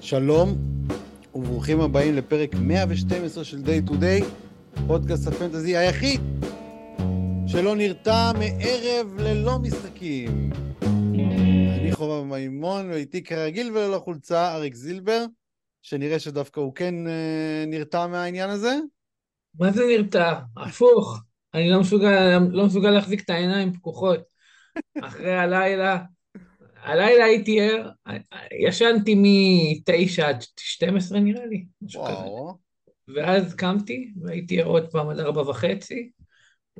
שלום וברוכים הבאים לפרק 112 של Day to Day, פודקאסט הפנטזי היחיד שלא נרתע מערב ללא משחקים. אני חובב מימון ואיתי כרגיל וללא חולצה אריק זילבר, שנראה שדווקא הוא כן אה, נרתע מהעניין הזה. מה זה נרתע? הפוך. אני לא מסוגל, לא מסוגל להחזיק את העיניים פקוחות. אחרי הלילה, הלילה הייתי ער, ישנתי מ-9 עד 12 נראה לי, משהו כזה. ואז קמתי, והייתי ער עוד פעם עד ארבע וחצי,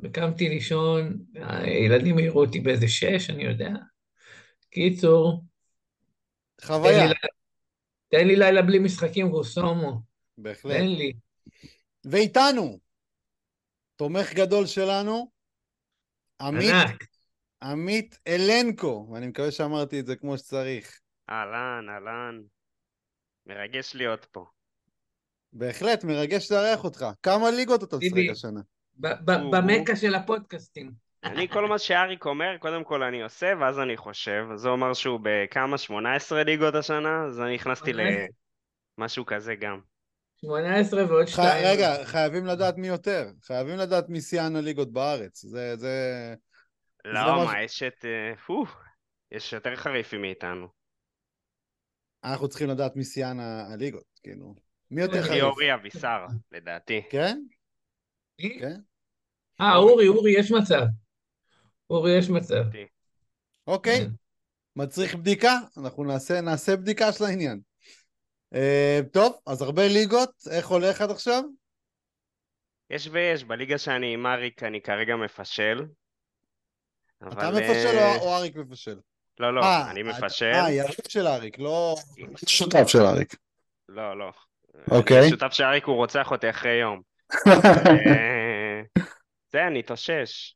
וקמתי לישון, הילדים העירו אותי באיזה שש, אני יודע. קיצור, תן לי, חוויה, תן לי לילה בלי משחקים, רוסומו. בהחלט. תן לי. ואיתנו, תומך גדול שלנו, עמית, ענק. עמית אלנקו, ואני מקווה שאמרתי את זה כמו שצריך. אהלן, אהלן. מרגש להיות פה. בהחלט, מרגש לארח אותך. כמה ליגות אתה טיבי. השנה? ב- ב- במכה של הפודקאסטים. אני, כל מה שאריק אומר, קודם כל אני עושה, ואז אני חושב. אז הוא אמר שהוא בכמה? 18 ליגות השנה? אז אני נכנסתי 18. למשהו כזה גם. 18 ועוד ח... 2. רגע, חייבים לדעת מי יותר. חייבים לדעת מי שיאן הליגות בארץ. זה, זה... לא, ממש- מה, יש את... אה, פו, יש יותר חריפים מאיתנו. אנחנו צריכים לדעת מי שיאן הליגות, כאילו. מי יותר אה, חריף? ליאורי אבישר, לדעתי. כן? כן? אה, אורי, אורי, יש מצב. אורי, יש מצב. אוקיי. כן. מצריך בדיקה, אנחנו נעשה, נעשה בדיקה של העניין. Uh, טוב, אז הרבה ליגות, איך הולך עד עכשיו? יש ויש, בליגה שאני עם אריק אני כרגע מפשל. אתה אבל, מפשל אה, או, אריק מפשל? לא, לא, אה, אני מפשל. אה, יריב של אריק, לא... שותף של אריק. לא, לא. אוקיי. השותף של אריק הוא רוצח אותי אחרי יום. אה, זה, אני התאושש.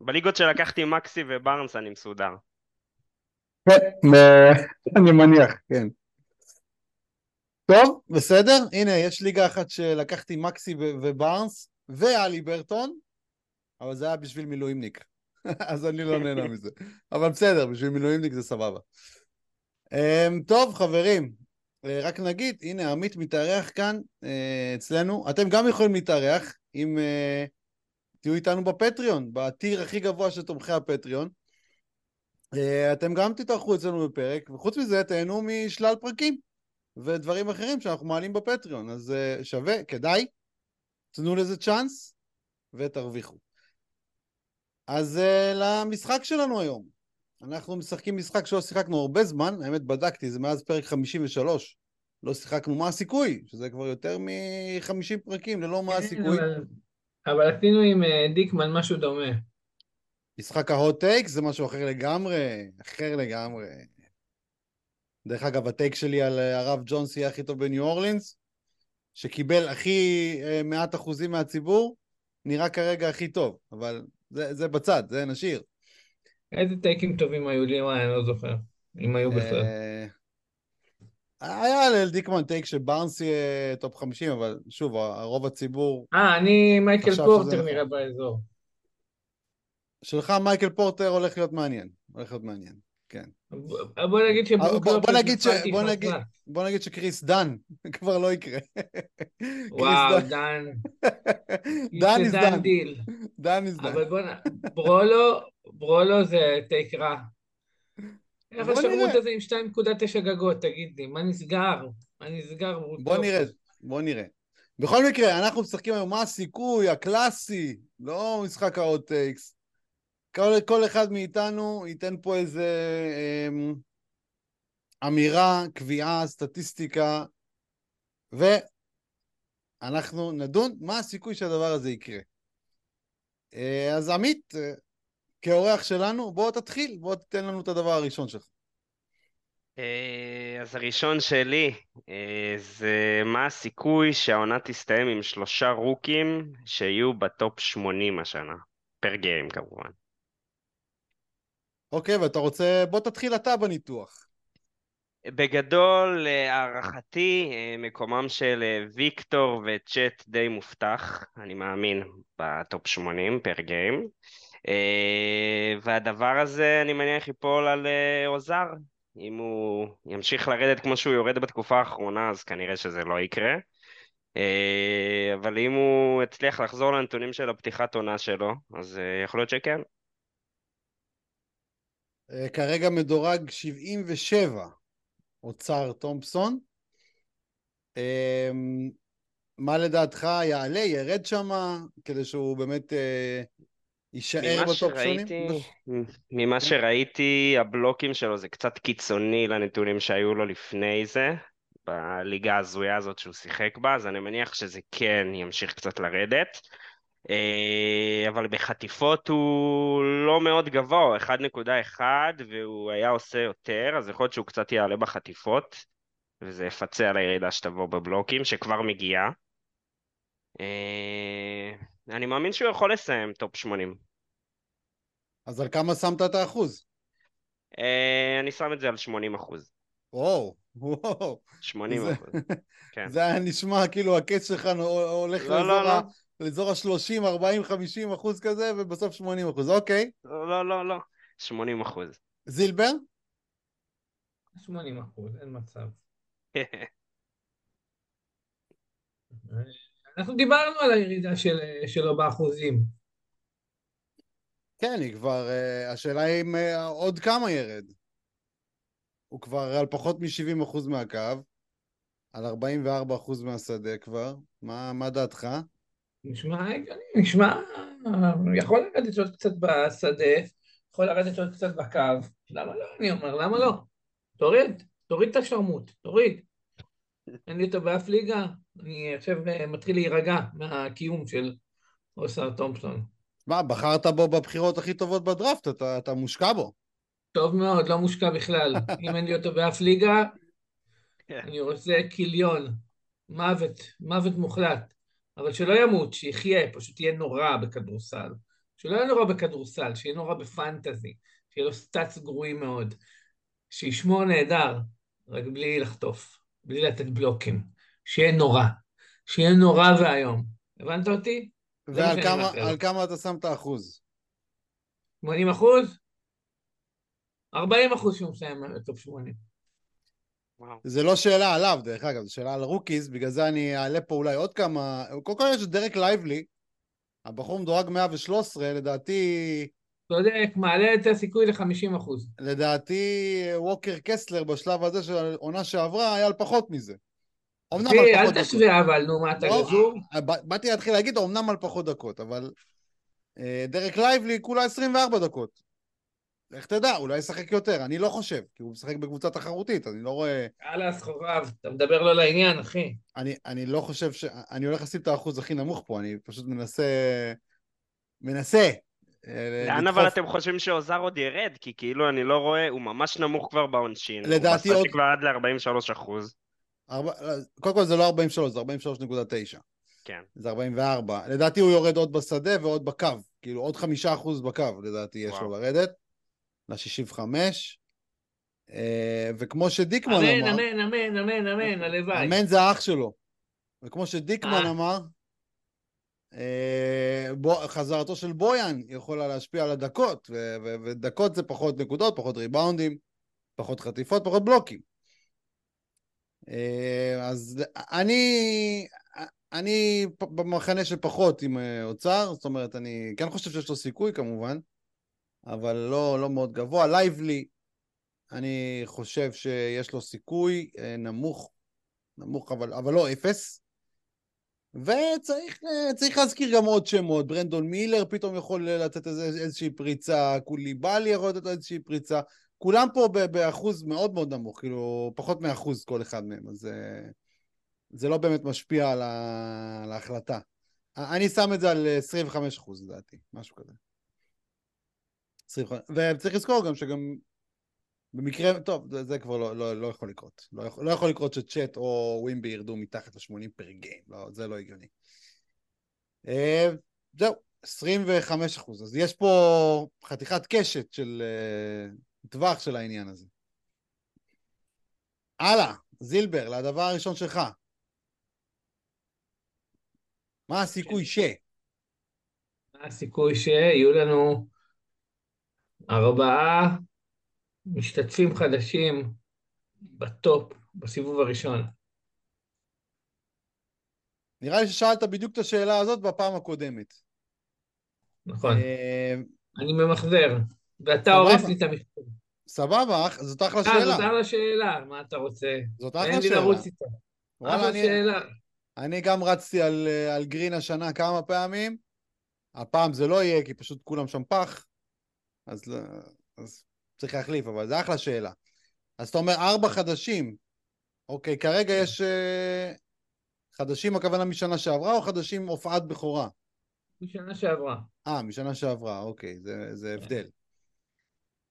בליגות שלקחתי מקסי ובארנס אני מסודר. אני מניח, כן. טוב, בסדר, הנה, יש ליגה אחת שלקחתי מקסי ובארנס ואלי ברטון, אבל זה היה בשביל מילואימניק, אז אני לא נהנה מזה. אבל בסדר, בשביל מילואימניק זה סבבה. Um, טוב, חברים, uh, רק נגיד, הנה, עמית מתארח כאן uh, אצלנו. אתם גם יכולים להתארח אם uh, תהיו איתנו בפטריון, בטיר הכי גבוה של תומכי הפטריון. אתם גם תתארחו אצלנו בפרק, וחוץ מזה תהנו משלל פרקים ודברים אחרים שאנחנו מעלים בפטריון, אז uh, שווה, כדאי, תנו לזה צ'אנס ותרוויחו. אז uh, למשחק שלנו היום. אנחנו משחקים משחק שלא שיחקנו הרבה זמן, האמת בדקתי, זה מאז פרק 53. לא שיחקנו מה הסיכוי, שזה כבר יותר מ-50 פרקים ללא מה כן, הסיכוי. אבל- אבל עשינו עם אה, דיקמן משהו דומה. משחק ה hot take זה משהו אחר לגמרי, אחר לגמרי. דרך אגב, ה take שלי על אה, הרב ג'ונס יהיה הכי טוב בניו אורלינס, שקיבל הכי אה, מעט אחוזים מהציבור, נראה כרגע הכי טוב, אבל זה, זה בצד, זה נשאיר. איזה טייקים טובים היו לי, וואי, אני לא זוכר. אם היו בכלל. אה, היה לדיקמן take שבארנס יהיה top 50, אבל שוב, הרוב הציבור אה, אני מייקל פורטר נכון. נראה באזור. שלך, מייקל פורטר, הולך להיות מעניין. הולך להיות מעניין, כן. בוא בוא נגיד שברוק בוא- בוא לופס נגיד ש- בוא. נגיד- בוא נגיד שקריס דן כבר לא יקרה. וואו, דן. דן איז דן. דיל. דן איז דן. אבל בוא נ... ברולו, ברולו זה טייק רע. איך בוא השרמוט. הזה עם 2.9 גגות, תגיד לי, מה נסגר? מה נסגר? בוא? נראה, בוא נראה. בכל מקרה, אנחנו משחקים היום מה הסיכוי הקלאסי, לא משחק takes. כל, כל אחד מאיתנו ייתן פה איזה אמ, אמירה, קביעה, סטטיסטיקה, ואנחנו נדון מה הסיכוי שהדבר הזה יקרה. אה, אז עמית, אה, כאורח שלנו, בוא תתחיל, בוא תתן לנו את הדבר הראשון שלך. אה, אז הראשון שלי זה מה הסיכוי שהעונה תסתיים עם שלושה רוקים שיהיו ב top 80 השנה, per game כמובן. אוקיי, ואתה רוצה, בוא תתחיל אתה בניתוח. בגדול, להערכתי, אה, מקומם של אה, ויקטור וצ'ט די מובטח, אני מאמין, ב top 80 per game. אה, והדבר הזה, אני מניח, ייפול על אוסר. אם הוא ימשיך לרדת כמו שהוא יורד בתקופה האחרונה, אז כנראה שזה לא יקרה. אבל אם הוא יצליח לחזור לנתונים של הפתיחת עונה שלו, אז יכול להיות שכן. אה, כרגע מדורג 77, אוצר תומפסון. אה, מה לדעתך יעלה, ירד שם, כדי שהוא באמת אה, יישאר ממה בטופ שונים? שראיתי, ממה שראיתי, הבלוקים שלו זה קצת קיצוני לנתונים שהיו לו לפני זה, בליגה ההזויה הזאת שהוא שיחק בה, אז אני מניח שזה כן ימשיך קצת לרדת. אה, אבל בחטיפות הוא לא מאוד גבוה, הוא 1.1 והוא היה עושה יותר, אז יכול להיות שהוא קצת יעלה בחטיפות, וזה יפצה על הירידה שתבוא בבלוקים, שכבר מגיעה. אה, אני מאמין שהוא יכול לסיים top 80. אז על כמה שמת את האחוז? אה, אני שם את זה על 80 אחוז. וואו, וואו. 80 זה- אחוז, כן. זה היה נשמע כאילו הקץ שלך הולך לא, לאזור לא, לא. לאזור ה-30, 40, 50 אחוז כזה, ובסוף 80 אחוז. אוקיי. לא, לא, לא, לא. 80 אחוז. זילבר? 80 אחוז, אין מצב. אנחנו דיברנו על הירידה של, שלו באחוזים. כן, היא כבר... אה, השאלה היא אם אה, עוד כמה ירד. הוא כבר על פחות מ-70 אחוז מהקו, על 44 אחוז מהשדה כבר. מה, מה דעתך? נשמע הגיוני, נשמע... יכול לרדת עוד קצת בשדה, יכול לרדת עוד קצת בקו. למה לא? אני אומר, למה לא? תוריד, תוריד את השרמוט, תוריד. אין לי אותו באף ליגה, אני עכשיו אה, מתחיל להירגע מהקיום של אוסר תומפסון. מה, בחרת בו בבחירות הכי טובות בדראפט, אתה, אתה מושקע בו. טוב מאוד, לא מושקע בכלל. אם אין לי אותו באף ליגה, אני רוצה כיליון. מוות, מוות מוחלט. אבל שלא ימות, שיחיה, פשוט יהיה נורא בכדורסל. שלא יהיה נורא בכדורסל, שיהיה נורא בפנטזי, שיהיה לו סטאצ גרועים מאוד. שישמור נהדר, רק בלי לחטוף, בלי לתת בלוקים. שיהיה נורא. שיהיה נורא ואיום. הבנת אותי? מה ועל כמה, כמה אתה שם את האחוז? 80 אחוז? 40 אחוז שהוא מסיים top 80. וואו. זה לא שאלה עליו, דרך אגב, זו שאלה על rookies, בגלל זה אני אעלה פה אולי עוד כמה... קודם כל יש את דרק לייבלי, הבחור מדורג 113, לדעתי, צודק, מעלה את הסיכוי ל-50 אחוז. לדעתי ווקר קסלר בשלב הזה של העונה שעברה היה על פחות מזה. אמנם על אל פחות דקות. תשווה אבל, נו, מה אתה לא, גזור? אה, באתי להתחיל להגיד, אמנם על פחות דקות, אבל אה, דרק לייבלי כולה 24 דקות. איך תדע, אולי ישחק יותר, אני לא חושב, כי הוא משחק בקבוצה תחרותית, אני לא רואה... יאללה, סחובב, אתה מדבר לא לעניין, אחי. אני, אני לא חושב ש... אני הולך לשים את האחוז הכי נמוך פה, אני פשוט מנסה... מנסה. אה, לאן לדחוף. אבל אתם חושבים שעוזר עוד ירד? כי כאילו אני לא רואה, הוא ממש נמוך כבר בעונשין. לדעתי הוא עוד- בסטטיק כבר עד ל-43 אחוז. ארבע... קודם כל זה לא 43, זה 43.9. כן. זה 44. לדעתי הוא יורד עוד בשדה ועוד בקו. כאילו עוד חמישה אחוז בקו, לדעתי יש לו וואו. לרדת. ל-65. אה, וכמו שדיקמן אמן, אמר... אמן, אמן, אמן, אמן, הלוואי. אמן זה האח שלו. וכמו שדיקמן אה. אמר, אה, בו, חזרתו של בויאן יכולה להשפיע על הדקות, ו- ו- ודקות זה פחות נקודות, פחות ריבאונדים, פחות חטיפות, פחות בלוקים. אז אני, אני במחנה של פחות עם אוצר, זאת אומרת, אני כן חושב שיש לו סיכוי כמובן, אבל לא, לא מאוד גבוה. לייבלי, אני חושב שיש לו סיכוי אה, נמוך, נמוך אבל, אבל לא אפס. וצריך אה, להזכיר גם עוד שמות, ברנדון מילר פתאום יכול לתת איזה, איזושהי פריצה, קוליבאלי יכול לתת איזושהי פריצה, כולם פה באחוז מאוד מאוד נמוך, כאילו פחות מאחוז כל אחד מהם, אז אה, זה לא באמת משפיע על. על ההחלטה. אני שם את זה על 25 אחוז לדעתי, משהו כזה. 25. וצריך לזכור גם שגם במקרה, טוב, זה, זה כבר לא, לא, לא יכול לקרות. לא יכול, לא יכול לקרות שצ'אט או ווימבי ירדו מתחת ל-80 פר גיים, לא, זה לא הגיוני. אה, זהו, 25 אחוז. אז יש פה חתיכת קשת של אה, טווח של העניין הזה. הלאה, זילבר, לדבר הראשון שלך. מה הסיכוי ש... מה הסיכוי שיהיו לנו ארבעה משתתפים חדשים בטופ בסיבוב הראשון. נראה לי ששאלת בדיוק את השאלה הזאת בפעם הקודמת. נכון. אה, אני ממחזר, ואתה. הורס לי את המכתב. סבבה, זאת אחלה אה, שאלה. זאת אחלה שאלה, מה אתה רוצה? זאת אחלה לי שאלה. לרוץ איתה. אחלה שאלה. אני גם רצתי על, אה, על גרין השנה כמה פעמים. הפעם זה לא יהיה, כי פשוט כולם שם פח. אז, לא- אז צריך להחליף, אבל זה אחלה שאלה. אז אתה אומר ארבע חדשים. אוקיי, כרגע יש... אה, חדשים הכוונה משנה שעברה, או חדשים הופעת בכורה? משנה שעברה. אה, משנה שעברה, אוקיי, זה, זה כן. הבדל.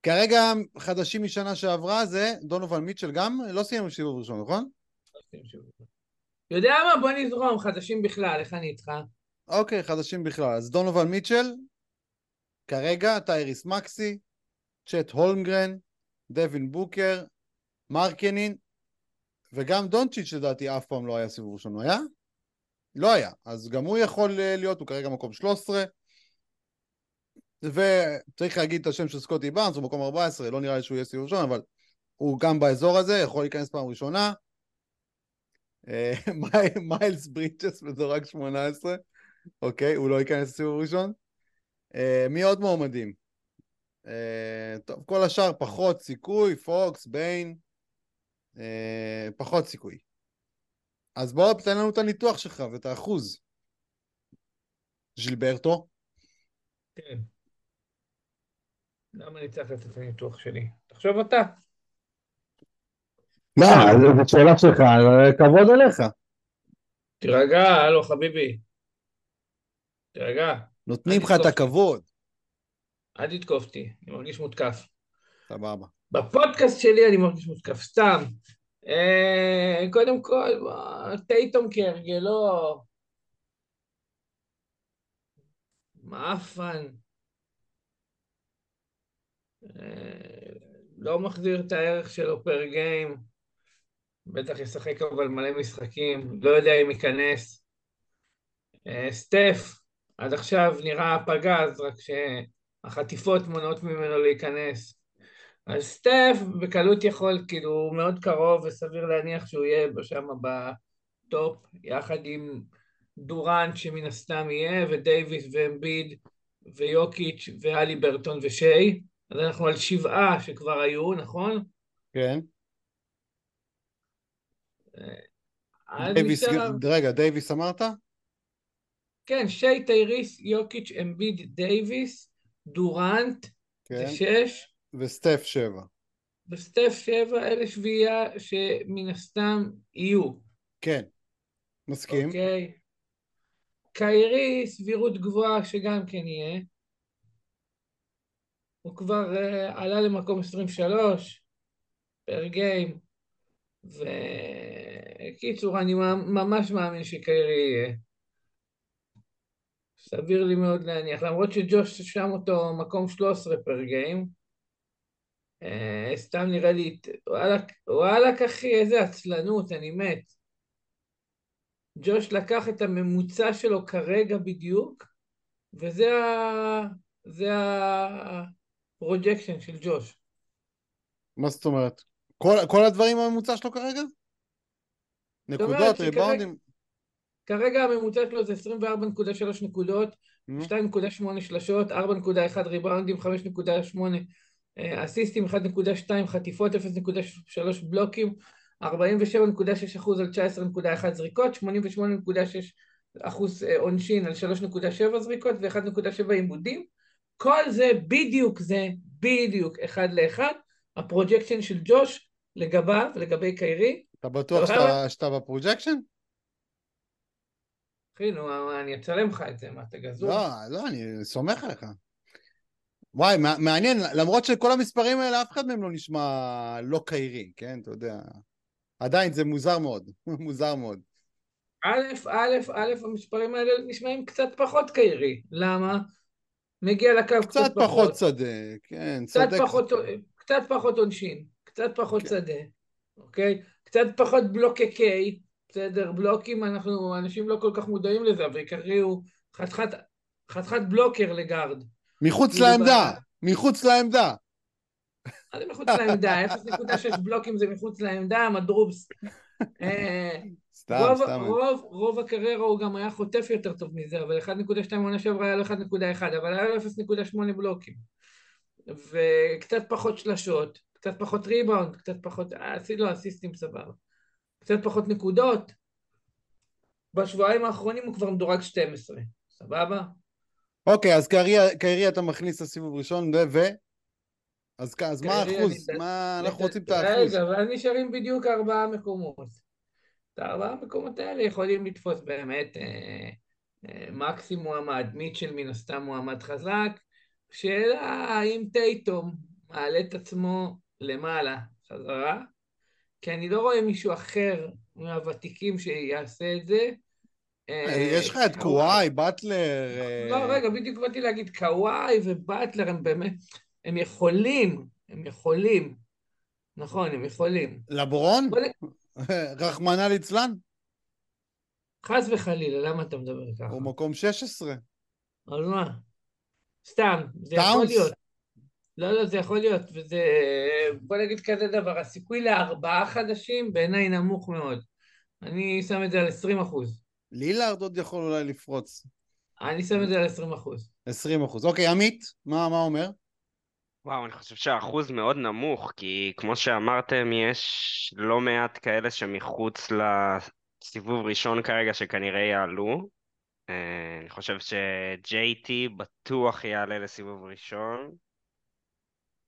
כרגע חדשים משנה שעברה זה דונובל מיטשל גם? לא סיימנו סיבוב ראשון, נכון? יודע מה? בוא נזרום, חדשים בכלל, איך אני איתך? אוקיי, חדשים בכלל. אז דונובל מיטשל, כרגע טייריס מקסי, צ'ט הולמגרן, דווין בוקר, מרקנין, וגם דונצ'יץ' לדעתי אף פעם לא היה סיבוב ראשון, הוא היה? לא היה. אז גם הוא יכול אה, להיות, הוא כרגע מקום 13. וצריך להגיד את השם של סקוטי בארנס, הוא מקום 14, לא נראה לי שהוא יהיה סיבוב ראשון, אבל הוא גם באזור הזה, יכול להיכנס פעם ראשונה. אה, מי- מיילס ברידג'ס מדורג 18, אוקיי, הוא לא ייכנס לסיבוב ראשון. אה, מי עוד מועמדים? אה, טוב, כל השאר פחות סיכוי, פוקס, ביין, אה, פחות סיכוי. אז בוא תן לנו את הניתוח שלך ואת האחוז. ז'ילברטו, כן. למה אני צריך לתת את הניתוח שלי? תחשוב אתה. מה, זו שאלה שלך, כבוד אליך. תירגע, הלו חביבי. תירגע, נותנים לך את. הכבוד. אל תתקוף אותי, אני מרגיש מותקף. סבבה. בפודקאסט שלי אני מרגיש מותקף, סתם. אה, קודם כל, טייטום כהרגלו. מעפן. אה, לא מחזיר את הערך שלו פר גיים. בטח ישחק אבל מלא משחקים, לא יודע אם ייכנס. אה, סטף, עד עכשיו נראה פגז, רק שהחטיפות מונעות ממנו להיכנס. אז סטף בקלות יכול, כאילו, הוא מאוד קרוב וסביר להניח שהוא יהיה שם ב top, יחד עם דורנט שמן הסתם יהיה, ודייוויס ואמביד ויוקיץ' והליברטון ושיי. אז אנחנו על שבעה שכבר היו, נכון? כן. אז דייוויס, רגע, דייוויס אמרת? כן, שיי, טייריס, יוקיץ', אמביד, דייוויס, דורנט, זה כן. שש, וסטף שבע. וסטף שבע, אלה שביעייה שמן הסתם יהיו. כן. מסכים. אוקיי. קיירי, סבירות גבוהה שגם כן יהיה. הוא כבר uh, עלה למקום 23 פר גיים. וקיצור, אני ממש מאמין שקיירי יהיה. סביר לי מאוד להניח, למרות שג'וש שם אותו מקום 13 פר גיים. Uh, סתם נראה לי, וואלכ, וואלכ אחי, איזה עצלנות, אני מת. ג'וש לקח את הממוצע שלו כרגע בדיוק, וזה ה... זה ה projection של ג'וש. מה זאת אומרת? כל, כל הדברים הממוצע שלו כרגע? נקודות, ריבאונדים? כרגע הממוצע שלו זה 24.3 נקודות, נו, 2.8 שלשות, 4.1 ריבאונדים, 5.8 אה, אסיסטים, 1.2 חטיפות, 0.3 בלוקים, 47.6 אחוז על 19.1 זריקות, 88.6 אחוז אה, עונשין על 3.7 זריקות ו-1.7 איבודים. כל זה בדיוק זה, בדיוק אחד לאחד, ה projection של ג'וש לגביו, לגבי קיירי. אתה בטוח? שאתה, שאתה בפרוג'קשן? אחי, נו, אני אצלם לך את זה, מה, אתה גזור? לא, לא, אני סומך עליך. וואי, מע- מעניין, למרות שכל המספרים האלה, אף אחד מהם לא נשמע לא קיירי, כן? אתה יודע. עדיין זה מוזר מאוד, מוזר מאוד. א', א', א', המספרים האלה נשמעים קצת פחות קיירי. למה? מגיע לקו קצת, קצת פחות שדה, כן, קצת צודק. פחות, קצת פחות עונשין, קצת פחות כן. שדה, אוקיי? קצת פחות בלוקי קיי, בסדר? בלוקים, אנחנו, אנשים לא כל כך מודעים לזה, אבל עיקרי הוא חתיכת, בלוקר לגארד. מחוץ כאילו, לעמדה, מחוץ לעמדה. מה זה מחוץ לעמדה? 0.6 בלוקים זה מחוץ לעמדה, מדרובס. אה, סתם, סתם. רוב, הקריירה הוא גם היה חוטף יותר טוב מזה, אבל 1.2 עונה שעברה היה לו 1.1, אבל היה לו 0.8 בלוקים. וקצת פחות שלשות, קצת פחות ריבאונד, קצת פחות, אה, עשיתי לו אסיסטים סבבה. קצת פחות נקודות. בשבועיים האחרונים הוא כבר מדורג 12, סבבה? אוקיי, אז קיירי- אתה מכניס לסיבוב ראשון, ו... ו- אז אז מה האחוז? אני- מה אנחנו רוצים את האחוז? רגע, ואז נשארים בדיוק ארבעה מקומות. את הארבעה מקומות האלה יכולים לתפוס באמת אה, אה, מקסי מועמד, מיטשל מן הסתם מועמד חזק. שאלה האם טייטום מעלה את עצמו למעלה חזרה, כי אני לא רואה מישהו אחר מהוותיקים שיעשה את זה. אה, יש לך את קוואי, באטלר... אה, לא, רגע, בדיוק באתי להגיד, קוואי ובטלר הם באמת, הם יכולים, הם יכולים. נכון, הם יכולים. לברון? רחמנא ליצלן? חס וחלילה, למה אתה מדבר ככה? הוא מקום 16. אז מה? סתם, זה יכול? להיות. לא, לא, זה יכול להיות, וזה... בוא נגיד כזה דבר, הסיכוי לארבעה חדשים בעיניי נמוך מאוד. אני שם את זה על 20 אחוז. לילארד עוד יכול אולי לפרוץ. אני שם את זה על 20 אחוז. 20 אחוז. אוקיי, עמית, מה מה אומר? וואו, אני חושב שהאחוז מאוד נמוך, כי כמו שאמרתם, יש לא מעט כאלה שמחוץ לסיבוב ראשון כרגע שכנראה יעלו. אה, אני חושב ש-JT בטוח יעלה לסיבוב ראשון.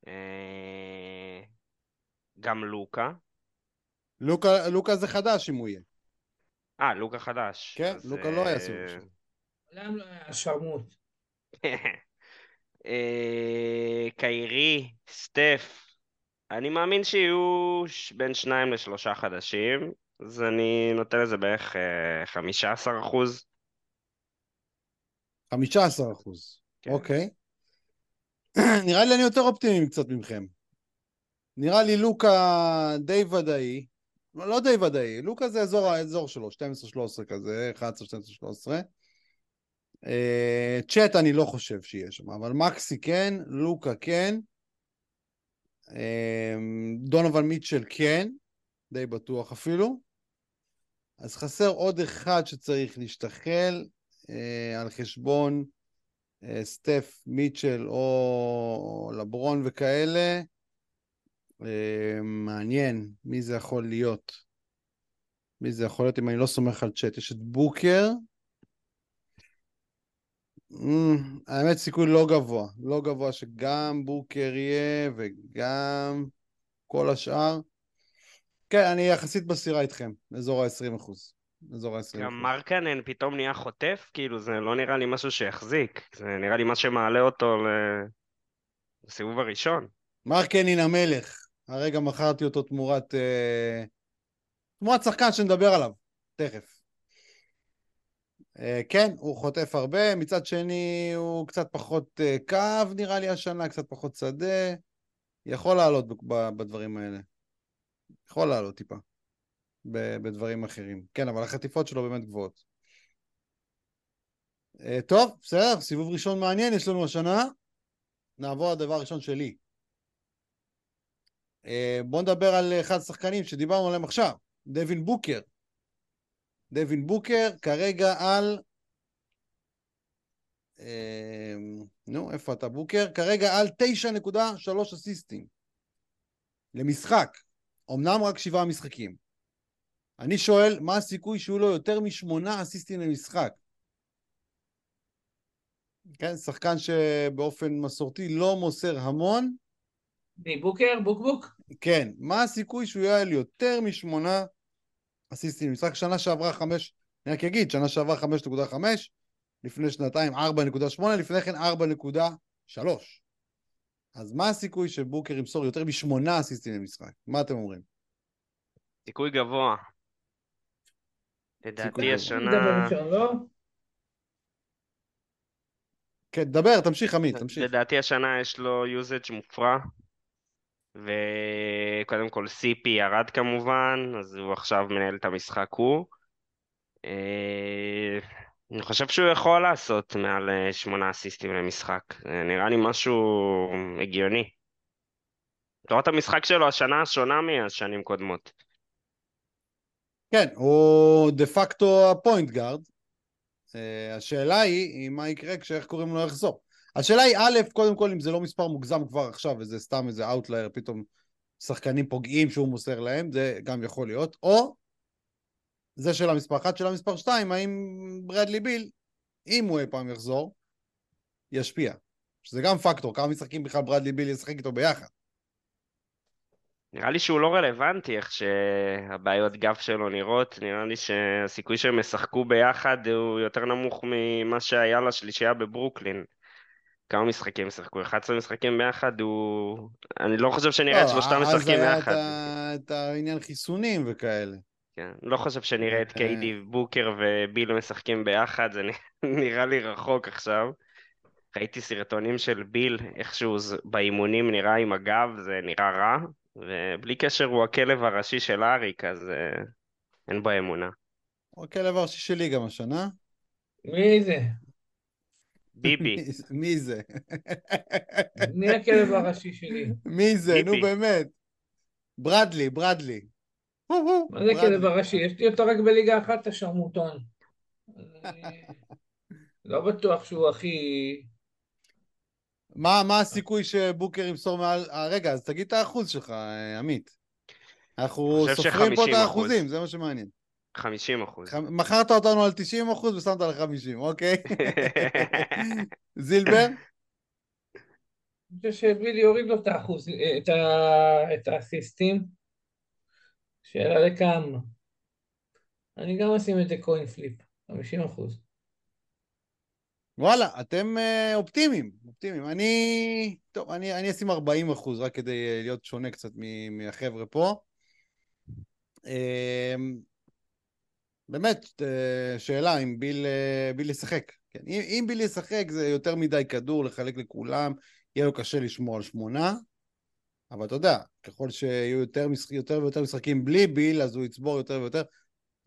אה, גם לוקה. לוקה לוקה זה חדש אם הוא יהיה. אה, לוקה חדש. כן, אז, לוקה לא היה אה, סיבוב ראשון. מעולם לא היה שרמוט. אה, קיירי, סטף, אני מאמין שיהיו ש- בין שניים לשלושה חדשים, אז אני נותן לזה בערך אה, 15 אחוז. 15 אחוז. כן. אוקיי. נראה לי אני יותר אופטימי קצת מכם. נראה לי לוקה די ודאי. לא די ודאי, לוקה זה אזור האזור שלו, 12-13 כזה, 11-12-13. אה, צ'אט אני לא חושב שיהיה שם, אבל מקסי כן, לוקה כן. אה, דונובל מיטשל כן, די בטוח אפילו. אז חסר עוד אחד שצריך להשתחל אה, על חשבון סטף, מיטשל או לברון וכאלה. אה, מעניין, מי זה יכול להיות? מי זה יכול להיות אם אני לא סומך על צ'אט? יש את בוקר. אמ, האמת סיכוי לא גבוה, לא גבוה שגם בוקר יהיה וגם כל השאר. כן, אני יחסית בסירה איתכם, אזור ה-20 אחוז. אזור ה-20 גם. מרקנן פתאום נהיה חוטף, כאילו זה לא נראה לי משהו שיחזיק, זה נראה לי מה שמעלה אותו לסיבוב הראשון. מרקנין המלך, הרגע מכרתי אותו תמורת... אה, תמורת שחקן שנדבר עליו, תכף. אה, כן, הוא חוטף הרבה, מצד שני הוא קצת פחות אה, קו נראה לי השנה, קצת פחות שדה. יכול לעלות בדברים האלה. יכול לעלות טיפה. בדברים אחרים. כן, אבל החטיפות שלו באמת גבוהות. אה, טוב, בסדר, סיבוב ראשון מעניין יש לנו השנה. נעבור לדבר הראשון שלי. אה, בואו נדבר על אחד השחקנים שדיברנו עליהם עכשיו, דווין בוקר. דווין בוקר כרגע על... אה, נו, איפה אתה בוקר? כרגע על 9.3 אסיסטים למשחק. אמנם רק שבעה משחקים. אני שואל, מה הסיכוי שיהיו לו יותר משמונה אסיסטים למשחק? כן, שחקן שבאופן מסורתי לא מוסר המון, מי, בוקר? בוקבוק? כן, מה הסיכוי שהוא יהיה על יותר משמונה אסיסטים למשחק? שנה שעברה חמש, אני רק אגיד, שנה שעברה חמש נקודה חמש, לפני שנתיים ארבע נקודה שמונה, לפני כן ארבע נקודה שלוש. אז מה הסיכוי שבוקר ימסור יותר משמונה אסיסטים למשחק? מה אתם אומרים? סיכוי גבוה. לדעתי השנה... ראשון, לא? כן, דבר, תמשיך עמית, תמשיך. לדעתי השנה יש לו יוזג' מופרע, וקודם כל סיפי ירד כמובן, אז הוא עכשיו מנהל את המשחק הוא. אה, אני חושב שהוא יכול לעשות מעל אה, שמונה אסיסטים למשחק. זה נראה לי משהו הגיוני. צורת המשחק שלו השנה שונה מהשנים קודמות. כן, הוא דה פקטו ה point guard. השאלה היא, מה יקרה כשאיך קוראים לו יחזור. השאלה היא, א', קודם כל, אם זה לא מספר מוגזם כבר עכשיו, וזה סתם איזה outlier, פתאום שחקנים פוגעים שהוא מוסר להם, זה גם יכול להיות, או זה של המספר 1, של המספר 2, האם ברדלי ביל, אם הוא אי פעם יחזור, ישפיע. שזה גם פקטור, כמה משחקים בכלל ברדלי ביל ישחק איתו ביחד. נראה לי שהוא לא רלוונטי איך שהבעיות גב שלו נראות, נראה לי שהסיכוי שהם ישחקו ביחד הוא יותר נמוך ממה שהיה לשלישייה בברוקלין. כמה משחקים ישחקו? 11 משחקים ביחד הוא... אני לא חושב שנראה את לא, שלושתם אז משחקים היה ביחד. את ה- את העניין חיסונים וכאלה. כן, לא חושב שנראה את אה. קיידי, בוקר וביל משחקים ביחד, זה נראה לי רחוק עכשיו. ראיתי סרטונים של ביל, איכשהו באימונים נראה עם הגב, זה נראה רע, ובלי קשר הוא הכלב הראשי של אריק, אז אה, אין בו אמונה. הוא הכלב הראשי שלי גם השנה. מי זה? ביבי, מי- זה? מי הכלב הראשי שלי? מי זה? נו. באמת. ברדלי, ברדלי. מה זה הכלב הראשי? יש לי אותו רק בליגה אחת, השרמוטון. לא בטוח שהוא הכי... מה, מה הסיכוי שבוקר ימסור מעל... אה, רגע, אז תגיד את האחוז שלך, אה, עמית. אנחנו סופרים פה את ש-50%. האחוזים, זה מה שמעניין. 50 אחוז. ח- מכרת אותנו על 90 אחוז ושמת על 50, אוקיי? זילבר? אני חושב שבילי יוריד לו את האחוז, את, ה... את האסיסטים. שאלה לכמה. אני גם אשים את זה קוין פליפ, 50 אחוז. וואלה, אתם אה, אופטימיים, אופטימיים. אני... טוב, אני, אני אשים 40 אחוז, רק כדי אה, להיות שונה קצת מהחבר'ה פה. אה, באמת, אה, שאלה אם ביל, ביל ישחק. כן, אם, אם ביל ישחק זה יותר מדי כדור לחלק לכולם, יהיה לו קשה לשמור על שמונה, אבל אתה יודע, ככל שיהיו יותר. יותר ויותר משחקים בלי ביל, אז הוא יצבור יותר ויותר.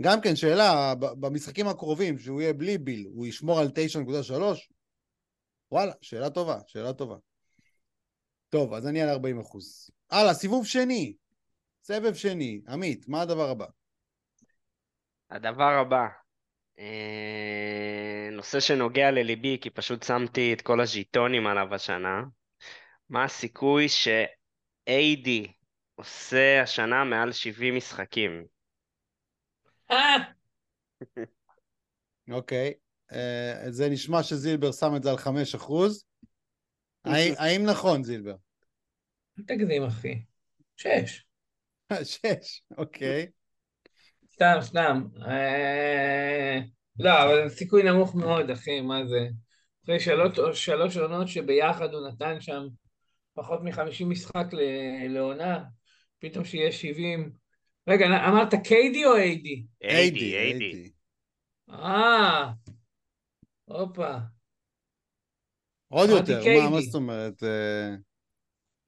גם כן, שאלה, במשחקים הקרובים, שהוא יהיה בלי ביל, הוא ישמור על 9.3? וואלה, שאלה טובה, שאלה טובה. טוב, אז אני על 40 אחוז. הלאה, סיבוב שני. סבב שני. עמית, מה הדבר הבא? הדבר הבא, אה, נושא שנוגע לליבי, כי פשוט שמתי את כל הז'יטונים עליו השנה. מה הסיכוי ש-AD עושה השנה מעל 70 משחקים? אה! אוקיי. אה, זה נשמע שזילבר שם את זה על 5 אחוז. האם, נכון, זילבר? אל תגזים, אחי. שש. 6, אוקיי. סתם, סתם. אה... לא, אבל זה סיכוי נמוך מאוד, אחי, מה זה? אחרי שלוש, שלוש עונות שביחד הוא נתן שם פחות מ-50 משחק לעונה, פתאום שיהיה 70. רגע, אמרת קיידי או איידי? AD, AD. AD. אה, הופה, עוד יותר, קיידי. מה, מה זאת אומרת? אה,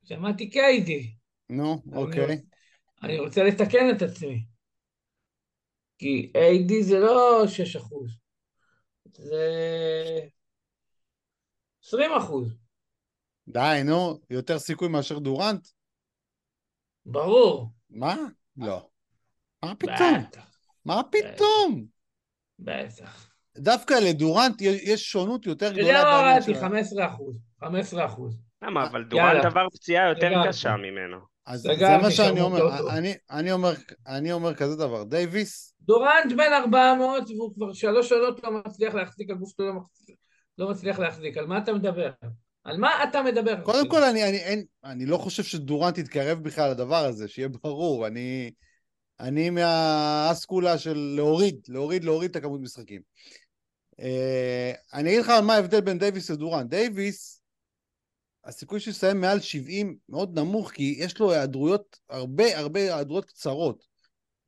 שמעתי קיידי. נו, אוקיי. אני רוצה לתקן את עצמי. כי AD זה לא 6 אחוז, זה 20 אחוז, די, נו, יותר סיכוי מאשר דורנט? ברור. מה? לא. מה פתאום? מה פתאום? בטח. דווקא לדורנט יש- יש שונות יותר אתה יודע גדולה מה בעניין הורדתי? של... 15 אחוז. 15 אחוז. למה? אבל. דורנט עבר פציעה יותר. קשה ממנו. אז זה מה שאני אומר, לא. אני, אני, אומר, אני אומר כזה דבר, דייוויס, דורנט בן 400 והוא כבר שלוש שנות לא מצליח להחזיק, הגוף שלו לא מצליח, לא מצליח להחזיק. על מה אתה מדבר? על מה אתה מדבר? קודם? כל אני, אני, אין, אני לא חושב שדורנט יתקרב בכלל לדבר הזה, שיהיה ברור, אני, אני מהאסכולה של להוריד, להוריד, להוריד את הכמות משחקים. אה, אני אגיד לך מה ההבדל בין דייוויס לדורנט. דייוויס, הסיכוי שהוא יסיים מעל 70 מאוד נמוך, כי יש לו היעדרויות, הרבה הרבה היעדרויות קצרות.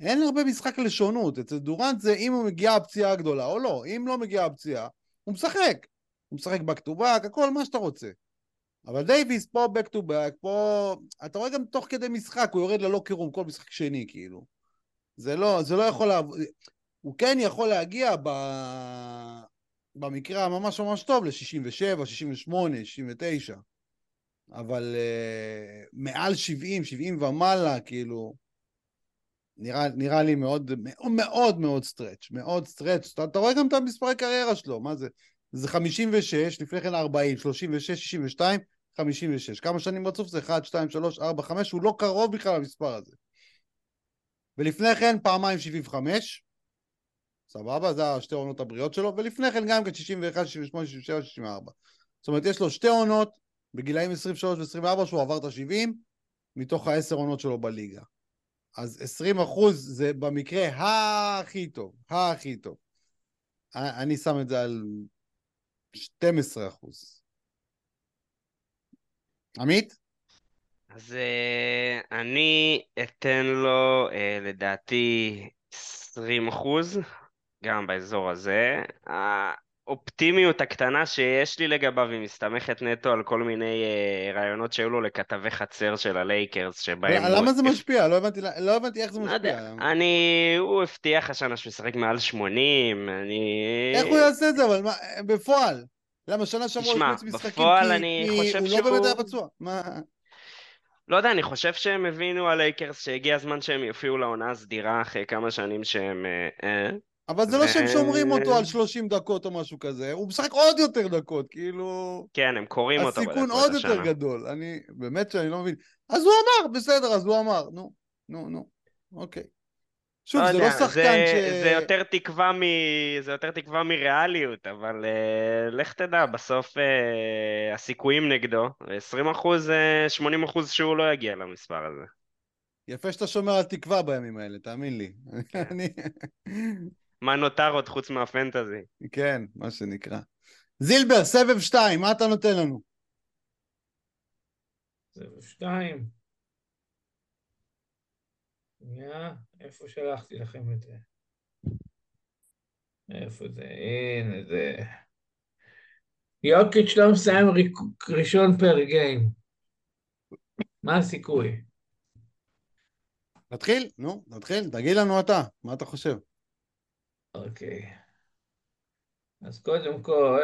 אין הרבה משחק לשונות. אצל דורנט זה אם הוא מגיעה הפציעה הגדולה או לא. אם לא מגיעה הפציעה, הוא משחק. הוא משחק back to back, הכל מה שאתה רוצה. אבל דייוויס פה back to back, פה... אתה רואה גם תוך כדי משחק, הוא יורד ל locker room, כל משחק שני, כאילו. זה לא, זה לא יכול לעבוד... הוא כן יכול להגיע ב... במקרה הממש ממש טוב ל-67, 68, 69. אבל אה, מעל 70, 70 ומעלה, כאילו, נראה, נראה לי מאוד מאוד, מאוד stretch, מאוד stretch. אתה, אתה רואה גם את המספרי קריירה שלו, מה זה? זה 56, לפני כן 40, 36, 62, 56. כמה שנים רצוף זה? 1, 2, 3, 4, 5, הוא לא קרוב בכלל למספר הזה. ולפני כן פעמיים 75, סבבה? זה השתי עונות הבריאות שלו, ולפני כן גם כן 61, 68, 67, 64. זאת אומרת, יש לו שתי עונות בגילאים 23 ו-24 שהוא עבר את ה-70, מתוך העשר עונות שלו בליגה. אז 20 אחוז זה במקרה הכי טוב, הכי טוב. אני שם את זה על 12 אחוז. עמית? אז uh, אני אתן לו uh, לדעתי 20 אחוז, גם באזור הזה. האופטימיות הקטנה שיש לי לגביו היא מסתמכת נטו על כל מיני uh, רעיונות שהיו לו לכתבי חצר של הלייקרס, שבהם... למה הוא... זה משפיע? לא הבנתי, לא הבנתי איך זה משפיע. יודע, אני... הוא הבטיח השנה שהוא ישחק מעל 80, אני... איך הוא יעשה את זה, אבל מה, בפועל? למה שנה שעברה הוא החמיץ משחקים בפועל אני חושב הוא שהוא... לא באמת היה פצוע. מה... לא יודע, אני חושב שהם הבינו הלייקרס שהגיע הזמן שהם יופיעו לעונה הסדירה אחרי כמה שנים שהם... אה, אבל זה לא שהם שומרים אותו על 30 דקות או משהו כזה, הוא משחק עוד יותר דקות, כאילו... כן, הם קוראים אותו בדקות. הסיכון עוד יותר גדול, אני... באמת שאני לא מבין. אז הוא אמר, בסדר, אז הוא אמר, נו, נו, נו, אוקיי. שוב, לא זה יודע, לא שחקן ש... זה יותר תקווה, מ... זה יותר תקווה מריאליות, אבל uh, לך תדע, בסוף uh, הסיכויים נגדו, 20 אחוז, uh, 80 אחוז שהוא לא יגיע למספר הזה. יפה שאתה שומר על תקווה בימים האלה, תאמין לי. כן. מה נותר עוד חוץ מהפנטזי? כן, מה שנקרא. זילבר, סבב שתיים, מה אתה נותן לנו? סבב שתיים. שנייה, איפה שלחתי לכם את זה? איפה זה? הנה זה. יוקיץ' לא מסיים ראשון פר גיים. מה הסיכוי? נתחיל? נו, נתחיל. תגיד לנו אתה, מה אתה חושב? אוקיי. אז קודם כל,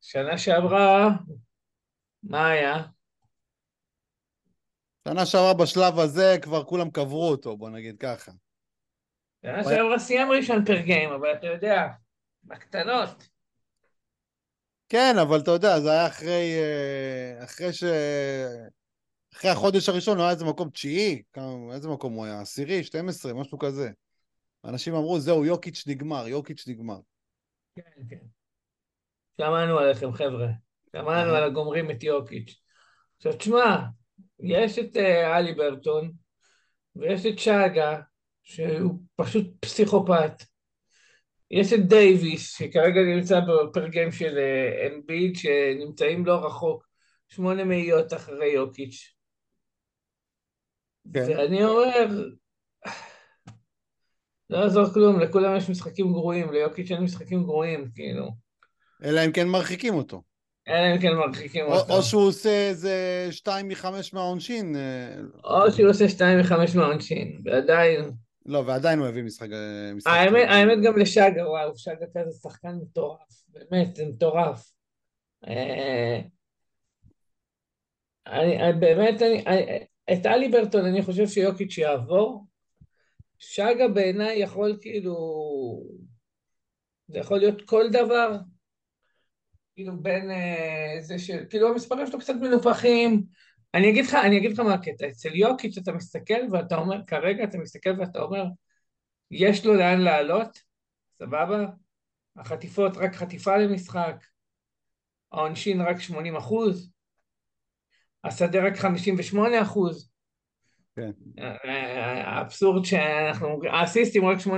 שנה שעברה, מה היה? שנה שעברה בשלב הזה כבר כולם קברו אותו, בוא נגיד ככה. שנה שעברה סיים ראשון פר גיים, אבל אתה יודע, בקטנות. כן, אבל אתה יודע, זה היה אחרי, אחרי ש... אחרי החודש הראשון הוא היה איזה מקום תשיעי, איזה מקום הוא היה? עשירי, 12, משהו כזה. אנשים אמרו, זהו, יוקיץ' נגמר, יוקיץ' נגמר. כן, כן. שמענו עליכם, חבר'ה. שמענו על הגומרים את יוקיץ'. עכשיו, תשמע, יש את uh, אלי ברטון, ויש את שגה, שהוא פשוט פסיכופת. יש את דייוויס, שכרגע נמצא בפר גיים של אנביד, uh, שנמצאים לא רחוק, שמונה מאיות אחרי יוקיץ'. כן. ואני אומר, לא יעזור כלום, לכולם יש משחקים גרועים, ליוקיץ' אין משחקים גרועים, כאילו. אלא אם כן מרחיקים אותו. אלא אם כן מרחיקים או, אותו. או שהוא עושה איזה שתיים מחמש מהעונשין. אה, או שהוא עושה שתיים מחמש מהעונשין, ועדיין... לא, ועדיין הוא הביא משחק... משחק האמת, האמת גם לשגה, וואו, שגה כזה שחקן מטורף, באמת, זה מטורף. אה, אני, באמת, אני, את אלי ברטון אני חושב שיוקיץ' יעבור, שגה בעיניי יכול כאילו, זה יכול להיות כל דבר, כאילו בין אה, זה ש... כאילו המספרים שלו קצת מנופחים. אני אגיד לך, אני אגיד לך מה הקטע, אצל יוקיץ' אתה מסתכל ואתה אומר, כרגע אתה מסתכל ואתה אומר, יש לו לאן לעלות, סבבה? החטיפות רק חטיפה למשחק, העונשין רק 80 אחוז, השדה רק 58 אחוז. כן. האבסורד שאנחנו, האסיסטים רק 8.9.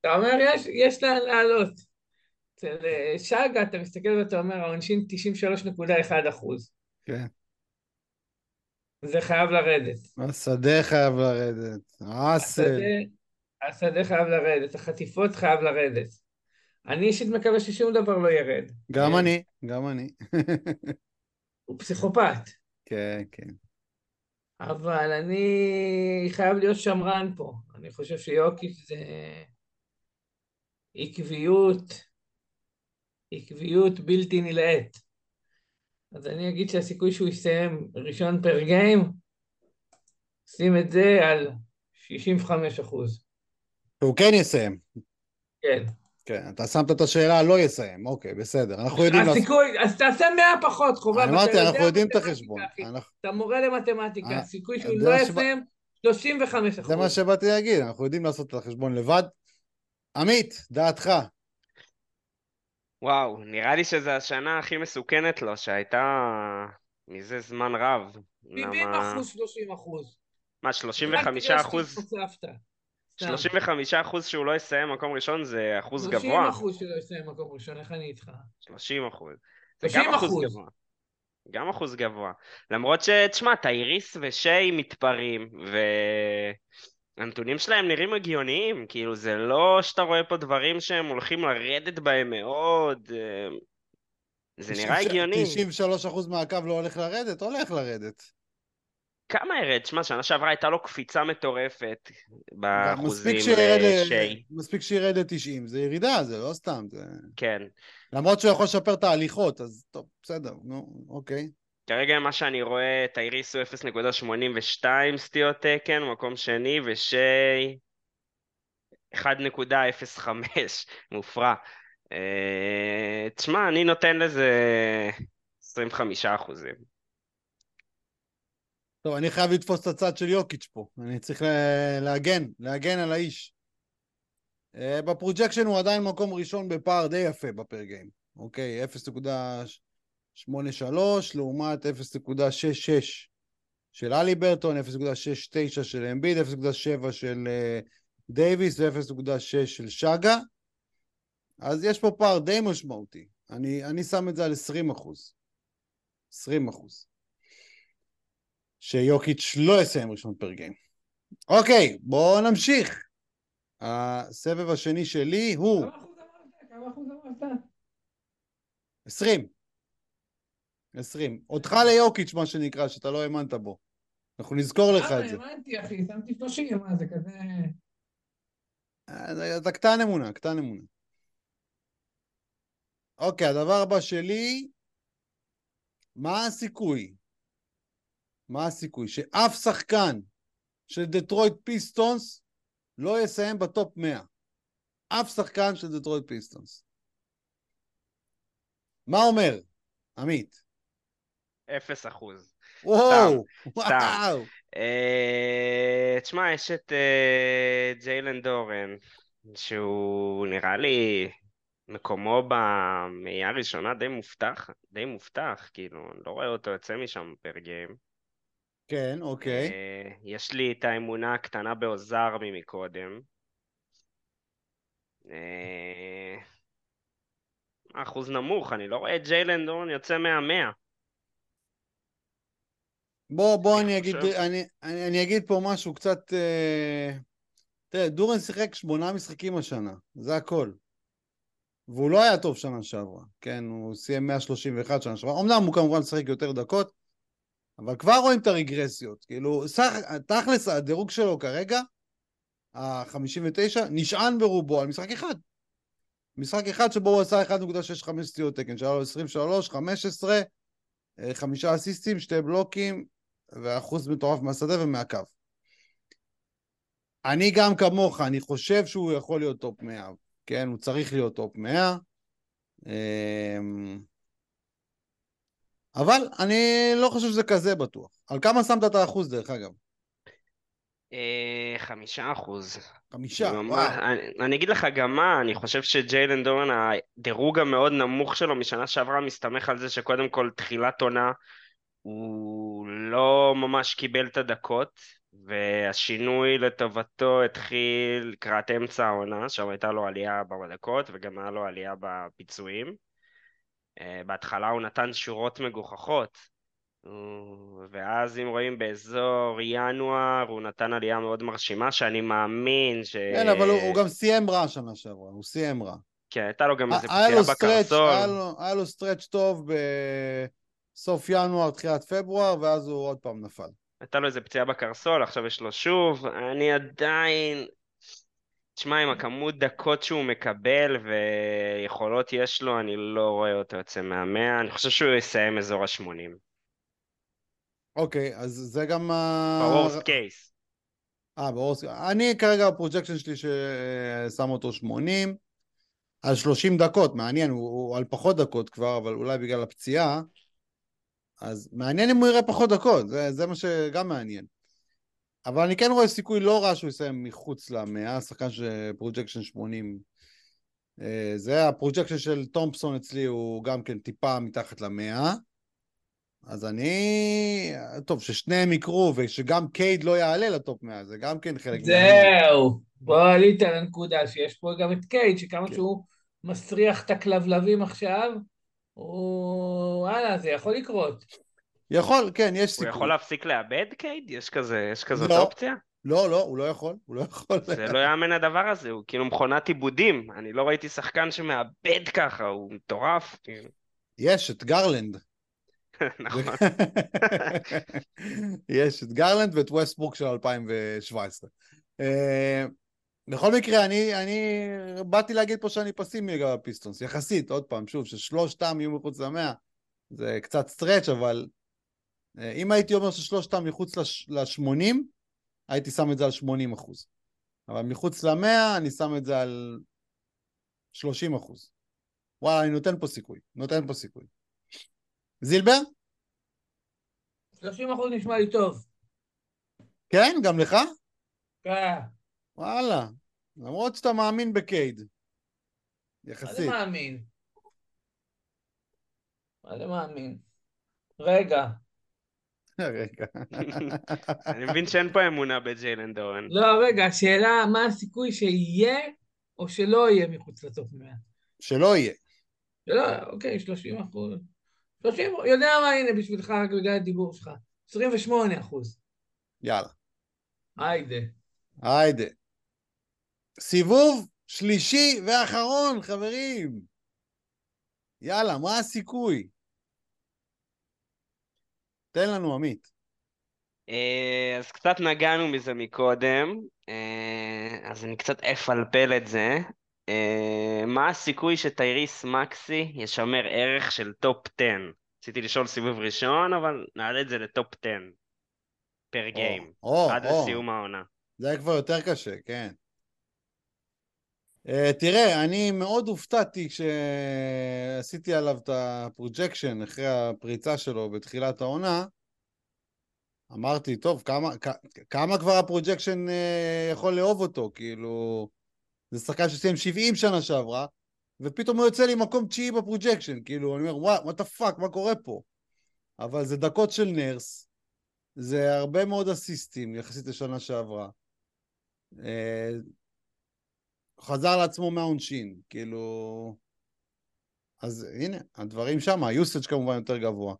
אתה אומר, יש, יש לאן לעלות. אצל שגה אתה מסתכל ואתה אומר, העונשין 93.1 אחוז. כן. זה חייב לרדת. השדה חייב לרדת. האסל. השדה חייב לרדת, החטיפות חייב לרדת. אני אישית מקווה ששום דבר לא ירד. גם אני, גם אני. הוא פסיכופת. כן, כן. אבל אני חייב להיות שמרן פה. אני חושב שיוקיץ' זה... עקביות, עקביות בלתי נלאית. אז אני אגיד שהסיכוי שהוא יסיים ראשון פר גיים, שים את זה על 65 אחוז. הוא כן יסיים. כן. כן, אתה שמת את השאלה לא יסיים, אוקיי, בסדר. אנחנו יודעים... הסיכוי, אז תעשה 100 פחות, חובב. אני אמרתי, אנחנו יודעים את החשבון. אתה מורה למתמטיקה, אה, הסיכוי אתה שהוא לא שבא- יסיים, 35 אחוז. זה מה שבאתי להגיד, אנחנו יודעים לעשות את החשבון לבד. עמית, דעתך. וואו, נראה לי שזו השנה הכי מסוכנת לו, שהייתה מזה זמן רב. 70 למה... אחוז, 30 אחוז. מה, 35 אחוז? 35 אחוז שהוא לא יסיים מקום ראשון זה אחוז 30 גבוה. אחוז שלא יסיים מקום ראשון, איך אני איתך? 30 אחוז. זה 30 גם אחוז אחוז. גבוה. גם אחוז גבוה. למרות ש... תשמע, טייריס ושיי מתפרעים, והנתונים שלהם נראים הגיוניים, כאילו זה לא שאתה רואה פה דברים שהם הולכים לרדת בהם מאוד, אה, זה נראה הגיוני. 93% מהקו לא הולך לרדת, הולך לרדת. כמה ירד? תשמע, שנה שעברה הייתה לו קפיצה מטורפת באחוזים שירד ל- לשיי. מספיק שירד ל-90, זה ירידה, זה לא סתם. זה... כן. למרות שהוא יכול לשפר את ההליכות, אז טוב, בסדר, נו, אוקיי. כרגע מה שאני רואה, טייריס הוא 0.82 סטיות תקן, מקום שני, ושיי 1.05, מופרע. אה, תשמע, אני נותן לזה 25 אחוזים. טוב, אני חייב לתפוס את הצד של יוקיץ' פה. אני צריך לה- להגן, להגן על האיש. אה, ב projection הוא עדיין מקום ראשון בפער די יפה ב per game. אוקיי, 0.83 לעומת 0.66 של הליברטון, 0.69 של אמביד, 0.7 של אה, דייוויס ו-0.6 של שגה. אז יש פה פער די משמעותי. אני, אני שם את זה על 20 אחוז. 20 אחוז. שיוקיץ' לא יסיים ראשון פר גיים. אוקיי, בואו נמשיך. הסבב השני שלי הוא כמה אחוז אמרת? 20. 20. אותך ליוקיץ', מה שנקרא, שאתה לא האמנת בו. אנחנו נזכור לך את זה. אה, האמנתי, אחי, שמתי 30, מה זה כזה... אה, אתה קטן אמונה, קטן אמונה. אוקיי, הדבר הבא שלי, מה הסיכוי? מה הסיכוי שאף שחקן של דטרויט פיסטונס לא יסיים בטופ 100? אף שחקן של דטרויט פיסטונס. מה אומר, עמית? 0 אחוז. וואו. וואו. אה, תשמע, יש את אה, ג'יילן דורן, שהוא נראה לי מקומו במאייה הראשונה די מובטח, די מובטח, כאילו, אני לא רואה אותו יוצא משם פר גיים. כן, אוקיי. אה, יש לי את האמונה הקטנה באוזר ממקודם. אה, אחוז נמוך, אני לא רואה את ג'יילן דורן יוצא מהמאה. בוא, בוא אני אגיד, אני, אני, אני אגיד פה משהו קצת... אה... תראה, דורן שיחק שמונה משחקים השנה, זה הכל. והוא לא היה טוב שנה שעברה, כן? הוא סיים 131 שנה שעברה. אמנם הוא כמובן שיחק יותר דקות, אבל כבר רואים את הרגרסיות. כאילו, סך, תכלס, הדירוג שלו כרגע, ה-59, נשען ברובו על משחק אחד. משחק אחד שבו הוא עשה 1.65 סטיות תקן, שהיה לו 23, 15, אה, חמישה אסיסטים, שתי בלוקים, ואחוז מטורף מהשדה ומהקו. אני גם כמוך, אני חושב שהוא יכול להיות טופ 100, כן? הוא צריך להיות טופ 100. אבל אני לא חושב שזה כזה בטוח. על כמה שמת את האחוז, דרך אגב? אה, חמישה אחוז. חמישה, וואו. אני, אני אגיד לך גם מה, אני חושב שג'יילן דורן, הדירוג המאוד נמוך שלו משנה שעברה מסתמך על זה שקודם כל תחילת עונה הוא לא ממש קיבל את הדקות, והשינוי לטובתו התחיל לקראת אמצע העונה, שם הייתה לו עלייה בדקות וגם היה לו עלייה בפיצויים. אה, בהתחלה הוא נתן שורות מגוחכות, ואז אם רואים באזור ינואר, הוא נתן עלייה מאוד מרשימה, שאני מאמין ש... כן, אבל הוא, הוא גם סיים רע שנה שעברה, הוא סיים רע. כן, הייתה לו גם איזה פציעה בקרסול. היה לו stretch טוב בסוף ינואר, תחילת פברואר, ואז הוא עוד פעם נפל. הייתה לו איזה פציעה בקרסול, עכשיו יש לו שוב. אני עדיין... תשמע, עם הכמות דקות שהוא מקבל ויכולות יש לו, אני לא רואה אותו יוצא מהמאה, אני חושב שהוא יסיים אזור ה-80. אוקיי, אז זה גם... ב-Worst case. אה, ב worst אני כרגע ה projection שלי ששם אותו 80 על 30 דקות, מעניין, הוא, הוא על פחות דקות כבר, אבל אולי בגלל הפציעה, אז מעניין אם הוא יראה פחות דקות, זה, זה מה שגם מעניין. אבל אני כן רואה סיכוי לא רע שהוא יסיים מחוץ למאה, שחקן ש projection 80. אה, זה ה projection של תומפסון אצלי הוא גם כן טיפה מתחת למאה. אז אני... טוב, ששניהם יקרו ושגם קייד לא יעלה לטופ 100, זה גם כן חלק זהו, בוא עלית לנקודה שיש פה גם את קייד, שכמה כן. שהוא מסריח את הכלבלבים עכשיו, הוא... וואלה, זה יכול לקרות. יכול, כן, יש הוא סיכוי. יכול להפסיק לאבד, קייד? יש כזה, יש כזאת לא. אופציה? לא, לא, הוא לא יכול, הוא לא יכול. זה לא יאמן הדבר הזה, הוא כאילו מכונת איבודים. אני לא ראיתי שחקן שמאבד ככה, הוא מטורף. כאילו. יש את גרלנד. נכון. יש את גרלנד ואת ווסטברוק של 2017. אה, בכל מקרה, אני, אני באתי להגיד פה שאני פסימי לגבי הפיסטונס, יחסית, עוד פעם, שוב, ששלושתם יהיו מחוץ למאה, זה קצת stretch, אבל אם הייתי אומר ששלושתם מחוץ ל-80, הייתי שם את זה על 80 אחוז. אבל מחוץ למאה, אני שם את זה על 30 אחוז. וואלה, אני נותן פה סיכוי, נותן פה סיכוי. זילבר? 30 אחוז נשמע לי טוב. כן, גם לך? כן, וואלה, למרות שאתה מאמין בקייד. מה זה יחסית. מאמין? מה זה מאמין? רגע, רגע. אני מבין שאין פה אמונה בג'יילן דורן. לא, רגע, השאלה, מה הסיכוי שיהיה או שלא יהיה מחוץ לטופ 100? שלא יהיה. שלא, אוקיי, 30 אחוז. 30, יודע מה, הנה, בשבילך, רק בגלל הדיבור שלך. 28 אחוז. יאללה. היידה. היידה. סיבוב שלישי ואחרון, חברים. יאללה, מה הסיכוי? תן לנו, עמית. אה, אז קצת נגענו מזה מקודם, אה, אז אני קצת אפלפל את זה. אה, מה הסיכוי שטייריס מקסי ישמר ערך של טופ 10? רציתי לשאול סיבוב ראשון, אבל נעלה את זה לטופ 10 per game, עד לסיום העונה. זה היה כבר יותר קשה, כן. אה, תראה, אני מאוד הופתעתי כשעשיתי עליו את ה projection אחרי הפריצה שלו בתחילת העונה. אמרתי, טוב, כמה, כ- כמה כבר ה projection אה, יכול לאהוב אותו? כאילו, זה שחקן שסיים 70 שנה שעברה, ופתאום הוא יוצא לי מקום תשיעי ב projection. כאילו, אני אומר, what the fuck, מה קורה פה? אבל זה דקות של נרס, זה הרבה מאוד אסיסטים יחסית לשנה שעברה. אה, חזר לעצמו מהעונשין, כאילו... אז הנה, הדברים שם, ה usage כמובן יותר גבוה.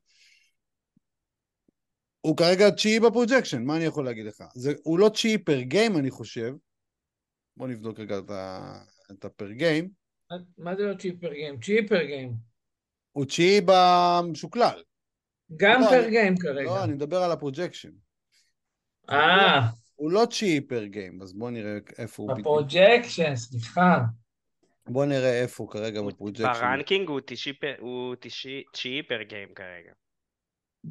הוא כרגע תשיעי ב projection, מה אני יכול להגיד לך? זה, הוא לא תשיעי per game, אני חושב. בוא נבדוק רגע את, ה, את ה per game. מה- זה לא תשיעי per game? תשיעי per game. הוא תשיעי במשוקלל. גם לא, per game כרגע. לא, אני מדבר על ה projection. אה, הוא לא תשיעי per game, אז בוא נראה איפה הוא. בפרוג'קשן, סליחה. בוא נראה איפה הוא כרגע ב projection. ב ranking הוא תשיעי per- הוא תשיעי תשיעי per game כרגע.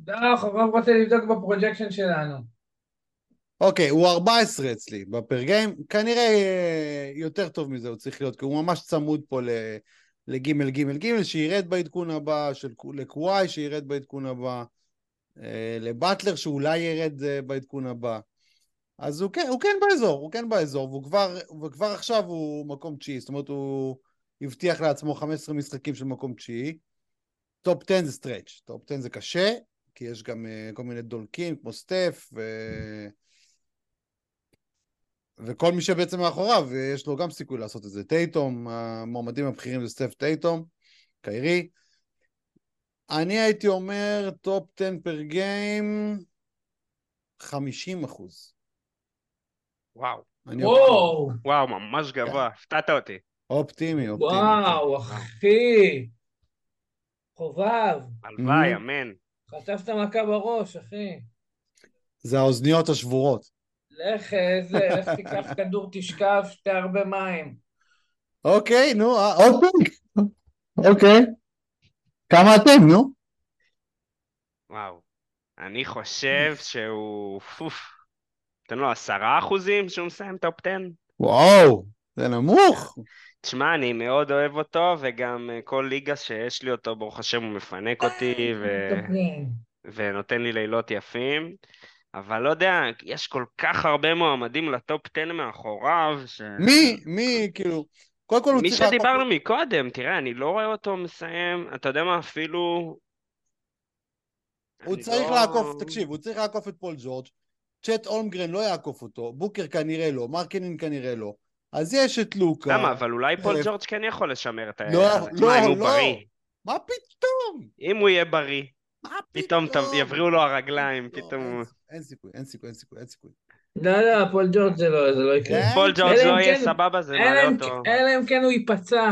לא, חבר רוצה לבדוק ב projection שלנו. אוקיי, הוא 14 אצלי ב per game, כנראה אה, יותר טוב מזה הוא צריך להיות, כי הוא ממש צמוד פה לגימל גימל גימל, שירד בעדכון הבא, של קו- לקוואי שירד בעדכון הבא, אה, לבטלר שאולי ירד אה, בעדכון הבא. אז הוא כן, הוא כן באזור, הוא כן באזור, והוא כבר, וכבר עכשיו הוא מקום תשיעי, זאת אומרת הוא הבטיח לעצמו 15 משחקים של מקום תשיעי. טופ 10 זה stretch, טופ 10 זה קשה, כי יש גם אה, כל מיני דולקים כמו סטף, ו... וכל מי שבעצם מאחוריו, יש לו גם סיכוי לעשות את זה. טייטום, המועמדים הבכירים זה סטף טייטום, קיירי. אני הייתי אומר טופ 10 per game, 50 אחוז. וואו, אני אופטימי. וואו, וואו, ממש גבוה, הפתעת אותי. אופטימי, אופטימי. וואו, אחי. חובב, הלוואי, Mhm. אמן. חטפת מכה בראש, אחי. זה האוזניות השבורות. לך, איזה, לך תיקח כדור, תשכב, שתה הרבה מים. אוקיי, נו, אה, עוד פיק. אוקיי. כמה אתם, נו? וואו. אני חושב שהוא... פוף. תן לו עשרה אחוזים שהוא מסיים טופ 10. וואו, זה נמוך. תשמע, אני מאוד אוהב אותו, וגם אה, כל ליגה שיש לי אותו, ברוך השם, הוא מפנק אותי, ו... ונותן לי לילות יפים. אבל לא יודע, יש כל כך הרבה מועמדים לטופ 10 מאחוריו, ש... מי, מי, כאילו, קודם כל הוא מי צריך... לעקוף- שדיברנו מקודם, תראה, אני לא רואה אותו מסיים, אתה יודע מה, אפילו... הוא צריך לא- לעקוף, תקשיב, הוא צריך לעקוף את פול ג'ורג', צ'ט אולמגרן לא יעקוף אותו, בוקר כנראה לא, מרקנין כנראה לא. אז יש את לוקה. למה? אבל אולי פול אלף. ג'ורג' כן יכול לשמר את ה... לא, לא, הוא לא. בריא. מה פתאום? אם הוא יהיה בריא, מה פתאום ת- יבריאו לו הרגליים, לא, פתאום אין- סיכוי, אין סיכוי, אין סיכוי, אין סיכוי. לא, לא, פול ג'ורג' זה לא, זה לא יקרה. כן? פול ג'ורג' לא יהיה כן- סבבה, זה מעלה אותו. אלא אם כן הוא ייפצע,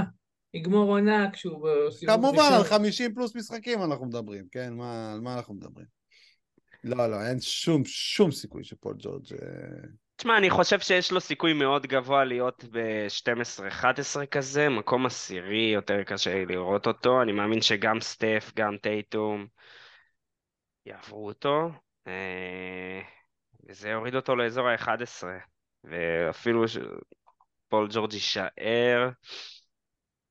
יגמור עונה כשהוא כמובן, על ראשון. 50 פלוס משחקים אנחנו מדברים, כן? מה, על מה אנחנו מדברים? לא, לא, אין שום, שום סיכוי שפול ג'ורג'... אה, תשמע, אני חושב שיש לו סיכוי מאוד גבוה להיות ב-12-11 כזה, מקום עשירי, יותר קשה לראות אותו. אני מאמין שגם סטף, גם טייטום יעברו אותו, אה, וזה יוריד אותו לאזור ה-11, ואפילו שפול ג'ורג' יישאר.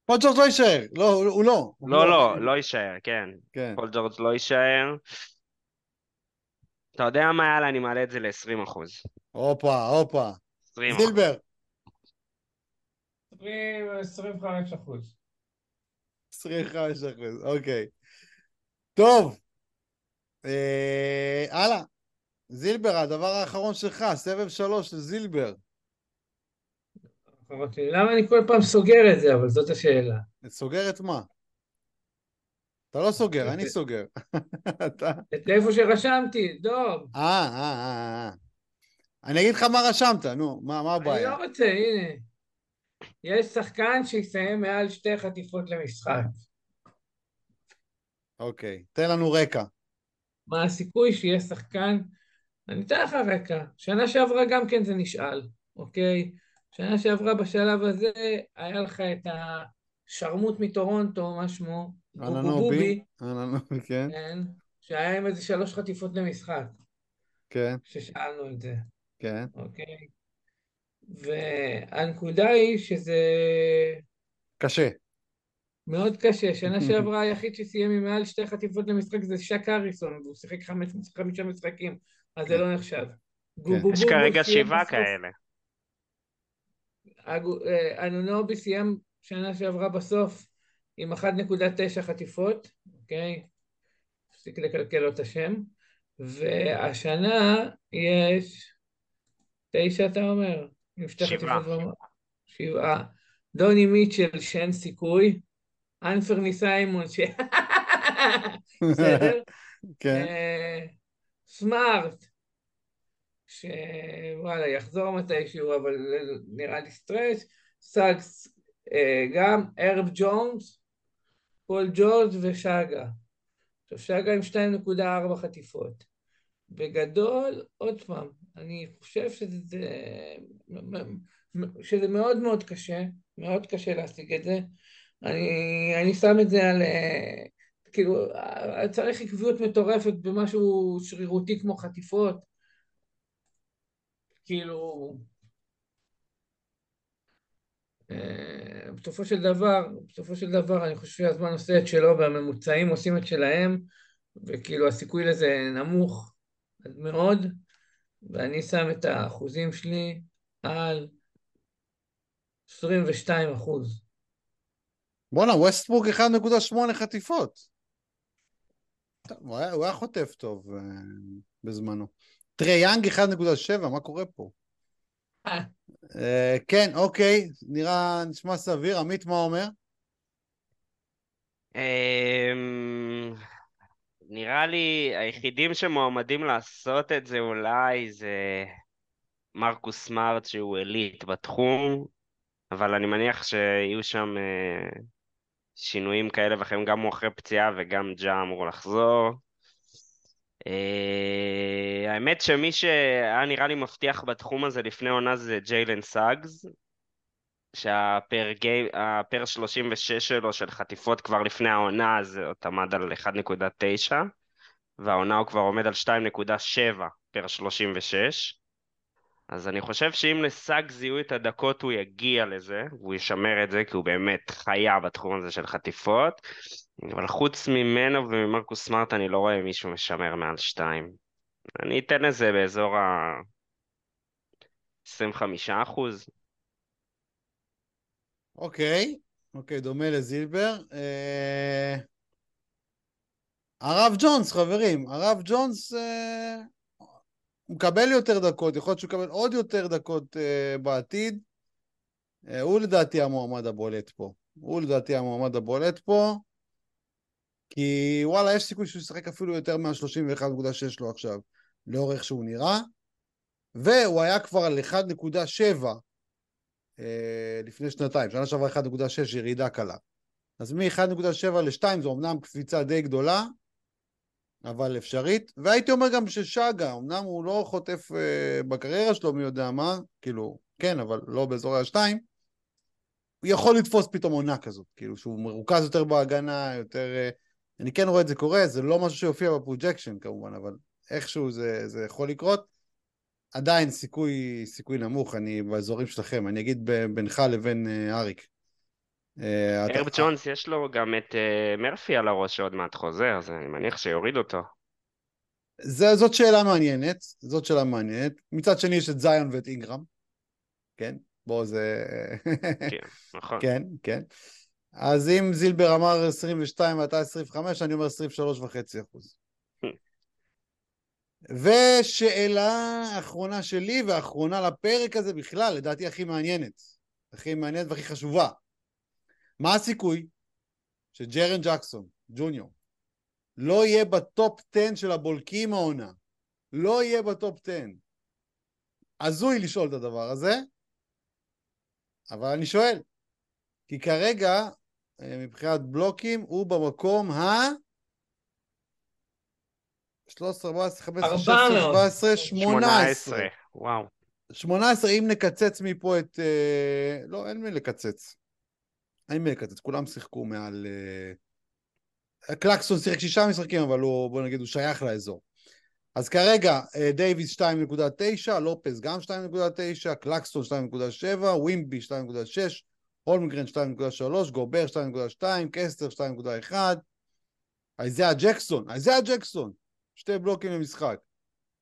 פול ג'ורג' לא יישאר, לא, הוא הוא לא. הוא לא, לא, לא יישאר, כן. כן. פול ג'ורג' לא יישאר. אתה יודע מה, יאללה, אני מעלה את זה ל-20 אחוז. הופה, הופה. 20 אחוז. זילבר, 25 אחוז. 25 אחוז, אוקיי. טוב. אה, הלאה. זילבר, הדבר האחרון שלך, סבב שלוש לזילבר. למה אני כל פעם סוגר את זה, אבל זאת השאלה. סוגר את מה? אתה לא סוגר, אני סוגר. את איפה שרשמתי, דוב. אה, אה, אה, אה. אני אגיד לך מה רשמת, נו, מה, מה אני הבעיה? לא רוצה, הנה. יש שחקן שיסיים מעל שתי חטיפות למשחק. אוקיי, תן לנו רקע. מה הסיכוי שיהיה שחקן? אני אתן לך רקע. שנה שעברה גם כן זה נשאל, אוקיי? שנה שעברה בשלב הזה היה לך את השרמוט מטורונטו, מה שמו? אננובי, כן, כן, שהיה עם איזה שלוש חטיפות למשחק, כן, ששאלנו את זה, כן. אוקיי? והנקודה היא שזה קשה. מאוד קשה. שנה שעברה היחיד שסיים עם מעל שתי חטיפות למשחק זה שק אריסון, והוא שיחק חמש, חמישה משחקים, אז זה כן. לא נחשב. יש גובובו כרגע סיים שבעה כאלה. אה, אנונובי סיים שנה שעברה בסוף עם 1.9 חטיפות, אוקיי? הפסיק לקלקל לו את השם. והשנה יש תשע, אתה אומר? שבעה. שבעה. דוני מיטשל, שאין סיכוי. אנפרני סיימון, ש... בסדר? כן, אה, סמארט, שוואלה, יחזור מתישהו, אבל נראה לי סטרץ', סאגס אה, גם, הרב ג'ונס, פול ג'ורג' ושגה. עכשיו, שגה עם 2.4 חטיפות. בגדול, עוד פעם, אני חושב שזה, שזה מאוד מאוד קשה, מאוד קשה להשיג את זה. אני, אני שם את זה על... אה, כאילו, אה, צריך עקביות מטורפת במשהו שרירותי כמו חטיפות. כאילו... בסופו של דבר, בסופו של דבר, אני חושב שהזמן עושה את שלו והממוצעים עושים את שלהם, וכאילו הסיכוי לזה נמוך מאוד, ואני שם את האחוזים שלי על 22 אחוז. בואנה, ווסטבורג 1.8 חטיפות. הוא היה, הוא היה חוטף טוב אה, בזמנו. טרי יאנג 1.7, מה קורה פה? אה. כן, אוקיי, נראה, נשמע סביר. עמית, מה אומר? אמ, נראה לי היחידים שמועמדים לעשות את זה אולי זה מרקוס סמארט שהוא אליט בתחום, אבל אני מניח שיהיו שם אה, שינויים כאלה ואחרים, גם הוא אחרי פציעה וגם ג'ה אמור לחזור. אה, האמת שמי שהיה נראה לי מבטיח בתחום הזה לפני עונה זה ג'יילן סאגס, שהפר הפר 36 שלו של חטיפות כבר לפני העונה, אז עוד עמד על 1.9, והעונה הוא כבר עומד על 2.7 פר 36. אז אני חושב שאם לסאגס יהיו את הדקות הוא יגיע לזה, והוא ישמר את זה, כי הוא באמת חיה בתחום הזה של חטיפות, אבל חוץ ממנו וממרקוס סמארט אני לא רואה מישהו משמר מעל 2. אני אתן לזה באזור ה... 25 אחוז. אוקיי, אוקיי, דומה לזילבר. אה... הרב ג'ונס, חברים, הרב ג'ונס אה... מקבל יותר דקות, יכול להיות שהוא יקבל עוד יותר דקות אה, בעתיד. אה, הוא לדעתי המועמד הבולט פה. הוא לדעתי המועמד הבולט פה, כי וואלה, יש סיכוי שהוא ישחק אפילו יותר מה-31.6 לו עכשיו, לאור איך שהוא נראה. והוא היה כבר על 1.7 אה, לפני שנתיים, שנה שעברה 1.6 ירידה קלה. אז מ-1.7 ל-2 זו אמנם קפיצה די גדולה, אבל אפשרית. והייתי אומר גם ששגה, אמנם הוא לא חוטף אה, בקריירה שלו מי יודע מה, כאילו, כן, אבל לא באזורי השתיים, הוא יכול לתפוס פתאום עונה כזאת, כאילו שהוא מרוכז יותר בהגנה, יותר... אה, אני כן רואה את זה קורה, זה לא משהו שיופיע ב projection כמובן, אבל איכשהו זה, זה יכול לקרות. עדיין סיכוי, סיכוי נמוך, אני באזורים שלכם, אני אגיד בינך לבין אה, אריק. אה, הרב ג'ונס יש לו גם את אה, מרפי על הראש שעוד מעט חוזר, אז אני מניח שיוריד אותו. זה, זאת שאלה מעניינת, זאת שאלה מעניינת. מצד שני יש את זיון ואת אינגרם, כן? בואו זה... כן, נכון. כן, כן. אז אם זילבר אמר 22 ואתה 25, אני אומר 23 וחצי אחוז. ושאלה אחרונה שלי ואחרונה לפרק הזה בכלל, לדעתי הכי מעניינת. הכי מעניינת והכי חשובה. מה הסיכוי שג'רן ג'קסון, ג'וניור, לא יהיה בטופ 10 של הבלוקים העונה? לא יהיה בטופ 10. הזוי לשאול את הדבר הזה, אבל אני שואל. כי כרגע, מבחינת בלוקים, הוא במקום ה... 13, 14, 15, 16, 17, 18. וואו. 18, אם נקצץ מפה את... אה, לא, אין מי לקצץ. אין מי לקצץ, כולם שיחקו מעל... אה, קלקסטון שיחק שישה משחקים, אבל הוא, בוא נגיד, הוא שייך לאזור. אז כרגע אה, דייוויס 2.9, לופז גם 2.9, קלקסטון 2.7, ווימבי 2.6, הולמגרן 2.3, גובר 2.2, קסלר 2.1, איזאה ג'קסון, איזאה ג'קסון, שתי בלוקים למשחק,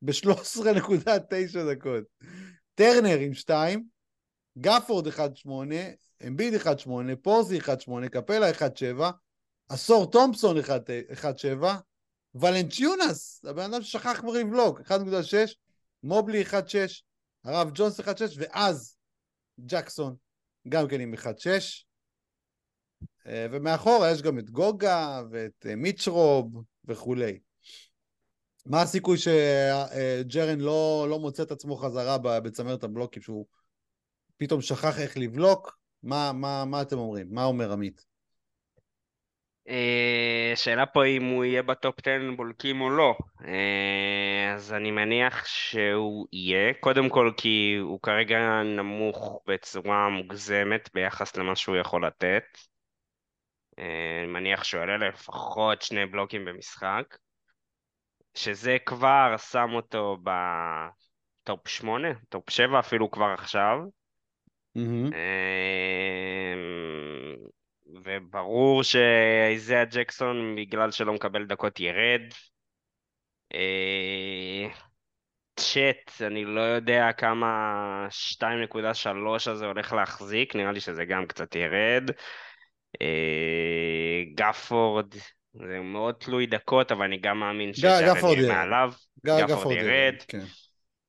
ב-13.9 דקות. טרנר עם 2, גפורד 1.8, אמביד 1.8, פורזי 1.8, קפלה 1.7, עשור תומפסון 1.7, ולנצ'יונס, הבן אדם ששכח כבר לבלוק, 1.6, מובלי 1.6, הרב ג'ונס 1.6, ואז ג'קסון, גם כן עם 1.6. אה, ומאחורה יש גם את גוגה ואת אה, מיצ'רוב וכולי. מה הסיכוי שג'רן לא, לא מוצא את עצמו חזרה בצמרת הבלוקים, שהוא פתאום שכח איך לבלוק? מה, מה, מה אתם אומרים? מה אומר עמית? השאלה אה, פה אם הוא יהיה בטופ 10 בולקים או לא. אה, אז אני מניח שהוא יהיה, קודם כל כי הוא כרגע נמוך בצורה מוגזמת ביחס למה שהוא יכול לתת. אה, אני מניח שהוא יעלה לפחות שני בלוקים במשחק, שזה כבר שם אותו בטופ 8, טופ 7 אפילו כבר עכשיו. Mm-hmm. וברור שאיזאה ג'קסון, בגלל שלא מקבל דקות, ירד. אה, צ'אט, אני לא יודע כמה 2.3 הזה הולך להחזיק, נראה לי שזה גם קצת ירד. אה, גפורד, זה מאוד תלוי דקות, אבל אני גם מאמין שג'ארד יהיה מעליו. גפורד ירד. כן.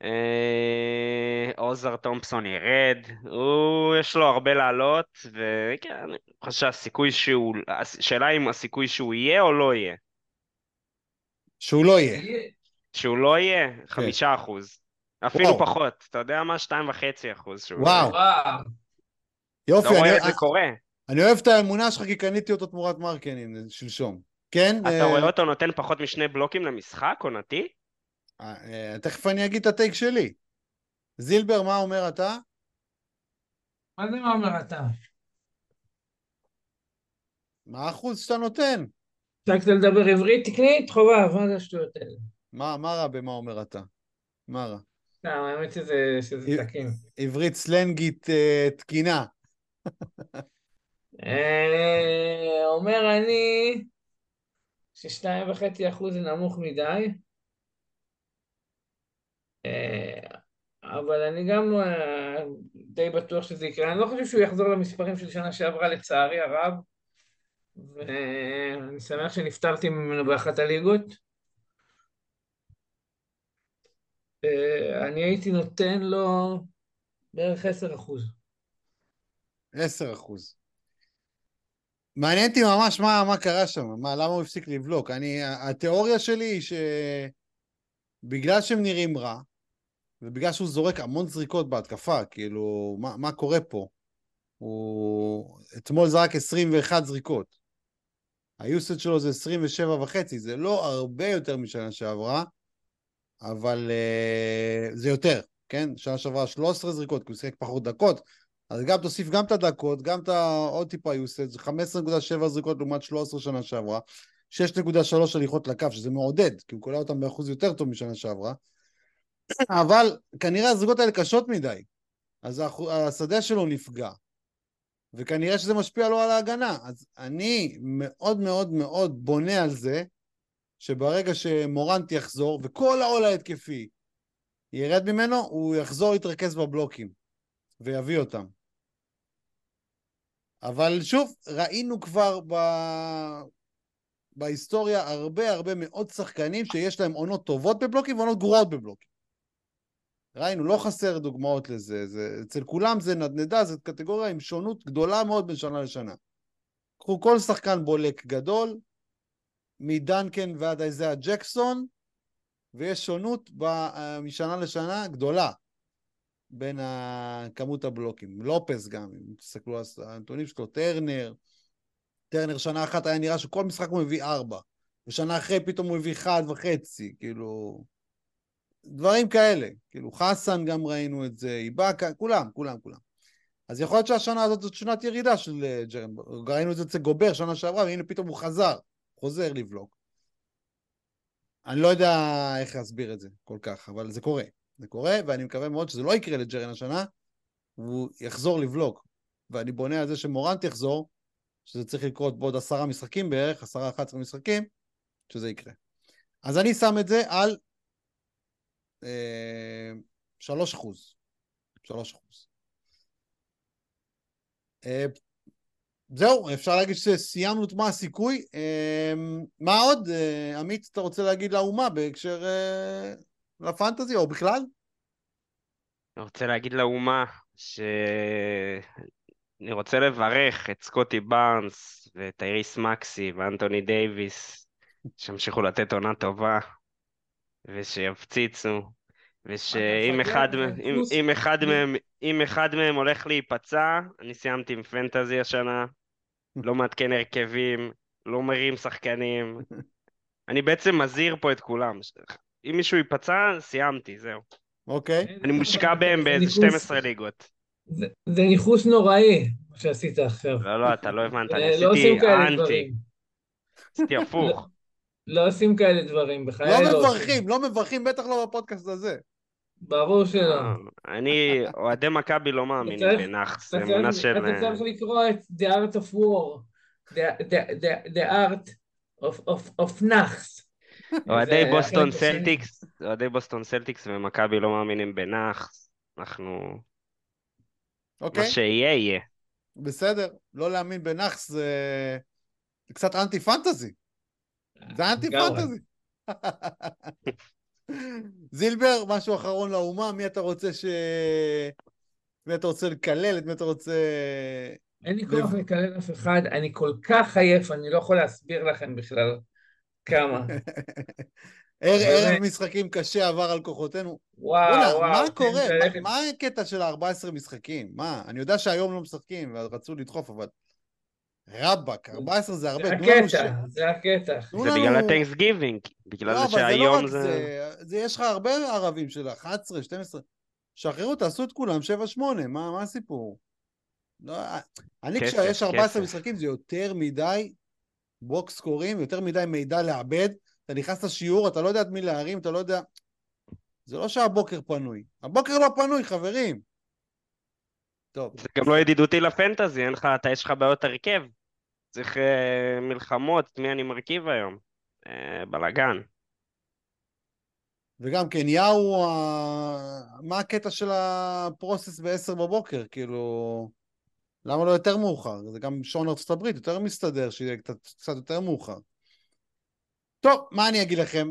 אה, עוזר תומפסון ירד, הוא, יש לו הרבה לעלות, וכן, אני חושב שהסיכוי שהוא, השאלה אם הסיכוי שהוא יהיה או לא יהיה. שהוא לא יהיה. שהוא לא יהיה, כן. חמישה אחוז. אפילו וואו. פחות, אתה יודע מה? שתיים וחצי אחוז שהוא וואו. וואו. יופי, לא רואה את זה קורה. אני אוהב את האמונה שלך כי קניתי אותו תמורת מרקנין שלשום. כן? אתה אה, רואה אותו נותן פחות משני בלוקים למשחק, עונתי? אה, תכף אני אגיד את הטייק שלי. זילבר, מה אומר אתה? מה זה מה אומר אתה? מה האחוז שאתה נותן? הפסקת לדבר עברית תקנית? חובב, מה זה השטויות האלה? מה, מה רע במה אומר אתה? מה רע? סתם, האמת שזה שזה תקין. עברית סלנגית אה, תקינה. אה, אומר אני ששתיים וחצי אחוז זה נמוך מדי, אבל אני גם אה, די בטוח שזה יקרה. אני לא חושב שהוא יחזור למספרים של שנה שעברה, לצערי הרב, ואני שמח שנפטרתי ממנו באחת הליגות. אה, אני הייתי נותן לו בערך עשר אחוז. 10 אחוז. מעניין אותי ממש מה, מה קרה שם, מה, למה הוא הפסיק לבלוק. אני, התיאוריה שלי היא שבגלל שהם נראים רע, ובגלל שהוא זורק המון זריקות בהתקפה, כאילו, מה, מה קורה פה? הוא אתמול זרק 21 זריקות. היוסד שלו זה 27 וחצי, זה לא הרבה יותר משנה שעברה, אבל uh, זה יותר, כן? שנה שעברה 13 זריקות, כי הוא שיחק פחות דקות, אז גם תוסיף גם את הדקות, גם את העוד טיפה יוסד, זה 15.7 זריקות לעומת 13 שנה שעברה, 6.3 הליכות לקו, שזה מעודד, כי הוא קולע אותם באחוז יותר טוב משנה שעברה, אבל כנראה הזריקות האלה קשות מדי, אז השדה שלו נפגע, וכנראה שזה משפיע לו על ההגנה. אז אני מאוד מאוד מאוד בונה על זה, שברגע שמורנט יחזור, וכל העול ההתקפי ירד ממנו, הוא יחזור להתרכז בבלוקים, ויביא אותם. אבל שוב, ראינו כבר ב... בהיסטוריה הרבה הרבה מאוד שחקנים שיש להם עונות טובות בבלוקים ועונות גרועות בבלוקים. ראינו, לא חסר דוגמאות לזה. זה, אצל כולם זה נדנדה, זו קטגוריה עם שונות גדולה מאוד בין שנה לשנה. קחו כל שחקן בולק גדול, מדנקן ועד איזאה ג'קסון, ויש שונות ב, אה, משנה לשנה גדולה בין כמות הבלוקים. לופס גם, אם תסתכלו על הנתונים שלו, טרנר, טרנר שנה אחת היה נראה שכל משחק הוא מביא ארבע, ושנה אחרי פתאום הוא מביא אחד וחצי, כאילו... דברים כאלה. כאילו, חסן גם ראינו את זה, איבאקה, כולם, כולם, כולם. אז יכול להיות שהשנה הזאת זאת שנת ירידה של אה, ג'רן. ראינו את זה אצל גובר שנה שעברה, והנה פתאום הוא חזר, חוזר לבלוק. אני לא יודע איך להסביר את זה כל כך, אבל זה קורה. זה קורה, ואני מקווה מאוד שזה לא יקרה לג'רן השנה, והוא יחזור לבלוק. ואני בונה על זה שמורנט יחזור, שזה צריך לקרות בעוד עשרה משחקים בערך, עשרה, אחת עשרה משחקים, שזה יקרה. אז אני שם את זה על שלוש אחוז. שלוש אחוז. אה, זהו, אפשר להגיד שסיימנו את מה הסיכוי. אה, מה עוד? אה, עמית, אתה רוצה להגיד לאומה בהקשר לפנטזי, או בכלל? אני רוצה להגיד לאומה שאני רוצה לברך את סקוטי בארנס ואת איריס מקסי ואנטוני דייוויס, שימשיכו לתת עונה טובה ושיפציצו, ושאם אחד, אתה מ- אם. אם אחד מהם, אם אחד מהם הולך להיפצע, אני סיימתי עם פנטזי השנה, לא מעדכן הרכבים, לא מרים שחקנים, אני בעצם מזהיר פה את כולם. אם מישהו ייפצע, סיימתי, זהו. אוקיי. אני מושקע בהם זה באיזה ניכוס- 12 ליגות. זה זה ניכוס נוראי, מה שעשית עכשיו. לא, לא, אתה לא הבנת, אני אה, לא עשיתי אנטי. עשיתי הפוך. לא עושים כאלה דברים, בחיי לא לא. מברכים, לא מברכים, בטח לא בפודקאסט הזה. ברור שלא. אה, אני, אוהדי מכבי לא מאמינים בנאחס, זה אתה אמונה צריך- של... אתה צריך לקרוא את The Art of War, The- The- The- The Art of- of- of נאחס. אוהדי בוסטון. סלטיקס, אוהדי בוסטון סלטיקס ומכבי לא מאמינים בנאחס, אנחנו... מה אוקיי? שיהיה, יהיה. בסדר. לא להאמין בנאחס זה זה קצת אנטי פנטזי. זה אנטי. פנטזי. זילבר, משהו אחרון לאומה, מי אתה רוצה ש... מי אתה רוצה לקלל, את מי אתה רוצה... אין לי כוח לקלל אף אחד, אני כל כך עייף, אני לא יכול להסביר לכם בכלל כמה. ערב משחקים קשה עבר על כוחותינו. וואו, וואו. מה קורה? מה הקטע של ה-14 משחקים? מה? אני יודע שהיום לא משחקים, ורצו לדחוף, אבל... רבאק, 14 זה זה הרבה. תנו לנו ש- הקטע, זה הקטע. זה לנו- בגלל ה-Thanksgiving, בגלל לא, זה אבל זה לא שהיום רק זה... זה, זה, יש לך הרבה ערבים של 11, 12. שחררו, תעשו את כולם 7-8, מה, מה הסיפור? לא, אני כסף, כשיש 14 כסף. משחקים זה יותר מדי box score ים, יותר מדי מידע לעבד. אתה נכנס לשיעור, אתה לא יודע את מי להרים, אתה לא יודע... זה לא שהבוקר פנוי. הבוקר לא פנוי, חברים. טוב, זה גם לא ידידותי לפנטזי, אין לך, אתה יש לך בעיות הרכב. צריך אה, מלחמות, את מי אני מרכיב היום? אה, בלאגן. וגם כן, יאו, ה- מה הקטע של הפרוסס ב-10 בבוקר? כאילו, למה לא יותר מאוחר? זה גם שעון ארצות הברית, יותר מסתדר שיהיה קצת, קצת יותר מאוחר. טוב, מה אני אגיד לכם?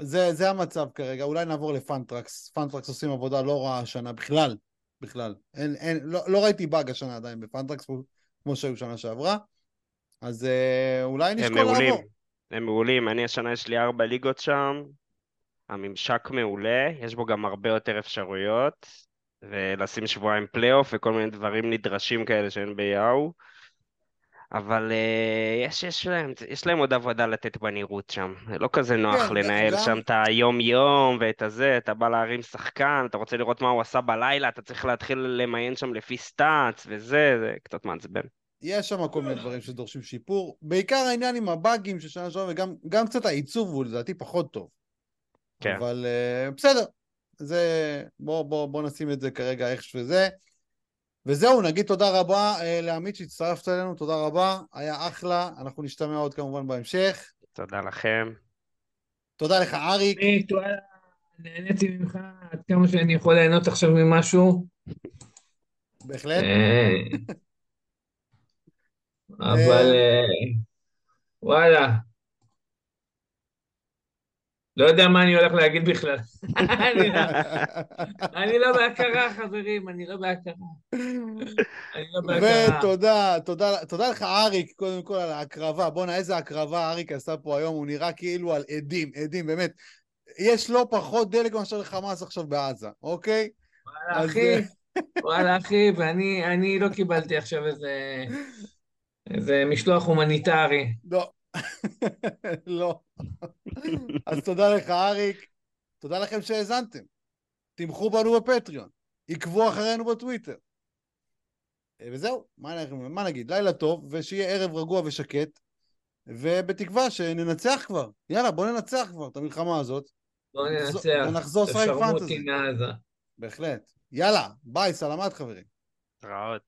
זה, זה המצב כרגע, אולי נעבור לפאנטרקס. פאנטרקס עושים עבודה לא רעה השנה בכלל, בכלל. אין, אין, לא, לא ראיתי באג השנה עדיין בפאנטרקס, כמו שהיו שנה שעברה. אז אה, אולי הם נשקול מעולים. לעבור. הם מעולים. אני השנה יש לי ארבע ליגות שם. הממשק מעולה, יש בו גם הרבה יותר אפשרויות. ולשים שבועיים פלייאוף וכל מיני דברים נדרשים כאלה שאין ביאהו. אבל אה, יש, יש, להם, יש להם עוד עבודה לתת בנראות שם. לא כזה נוח כן, לנהל גם- שם את היום-יום ואת הזה, אתה בא להרים שחקן, אתה רוצה לראות מה הוא עשה בלילה, אתה צריך להתחיל למיין שם לפי סטאצ וזה, זה קצת מעצבן. יש שם כל מיני דברים שדורשים שיפור. בעיקר העניין עם הבאגים של שנה שעברה, וגם גם קצת העיצוב הוא לדעתי פחות טוב. כן. אבל uh, בסדר, זה... בוא, בוא, בוא נשים את זה כרגע איך שזה. וזהו, נגיד תודה רבה uh, לעמית שהצטרפת אלינו, תודה רבה, היה אחלה, אנחנו נשתמע עוד כמובן בהמשך. תודה לכם. תודה לך אריק, נהניתי ממך עד כמה שאני יכול ליהנות עכשיו ממשהו. בהחלט. אה, אבל אה, וואלה, לא יודע מה אני הולך להגיד בכלל. אני לא- אני לא בהכרה, חברים, אני לא בהכרה. אני לא בהכרה. ותודה, תודה, תודה לך אריק, קודם כל על ההקרבה. בואנה, איזה הקרבה אריק עשה פה היום, הוא נראה כאילו על עדים, עדים, באמת. יש לא פחות דלק מאשר לחמאס עכשיו בעזה, אוקיי? וואלה, אחי, וואלה, אחי, ואני אני לא קיבלתי עכשיו איזה... איזה משלוח הומניטרי. לא. לא. אז תודה לך, אריק. תודה לכם שהאזנתם. תמכו בנו בפטריון. עקבו אחרינו בטוויטר. אה, וזהו, מה, מה נגיד? לילה טוב, ושיהיה ערב רגוע ושקט, ובתקווה שננצח כבר. יאללה, בוא ננצח כבר את המלחמה הזאת. נחזור- ננצח. ונחזור לשחק פנטזי. בהחלט. יאללה, ביי, סלמת חברים. התראות.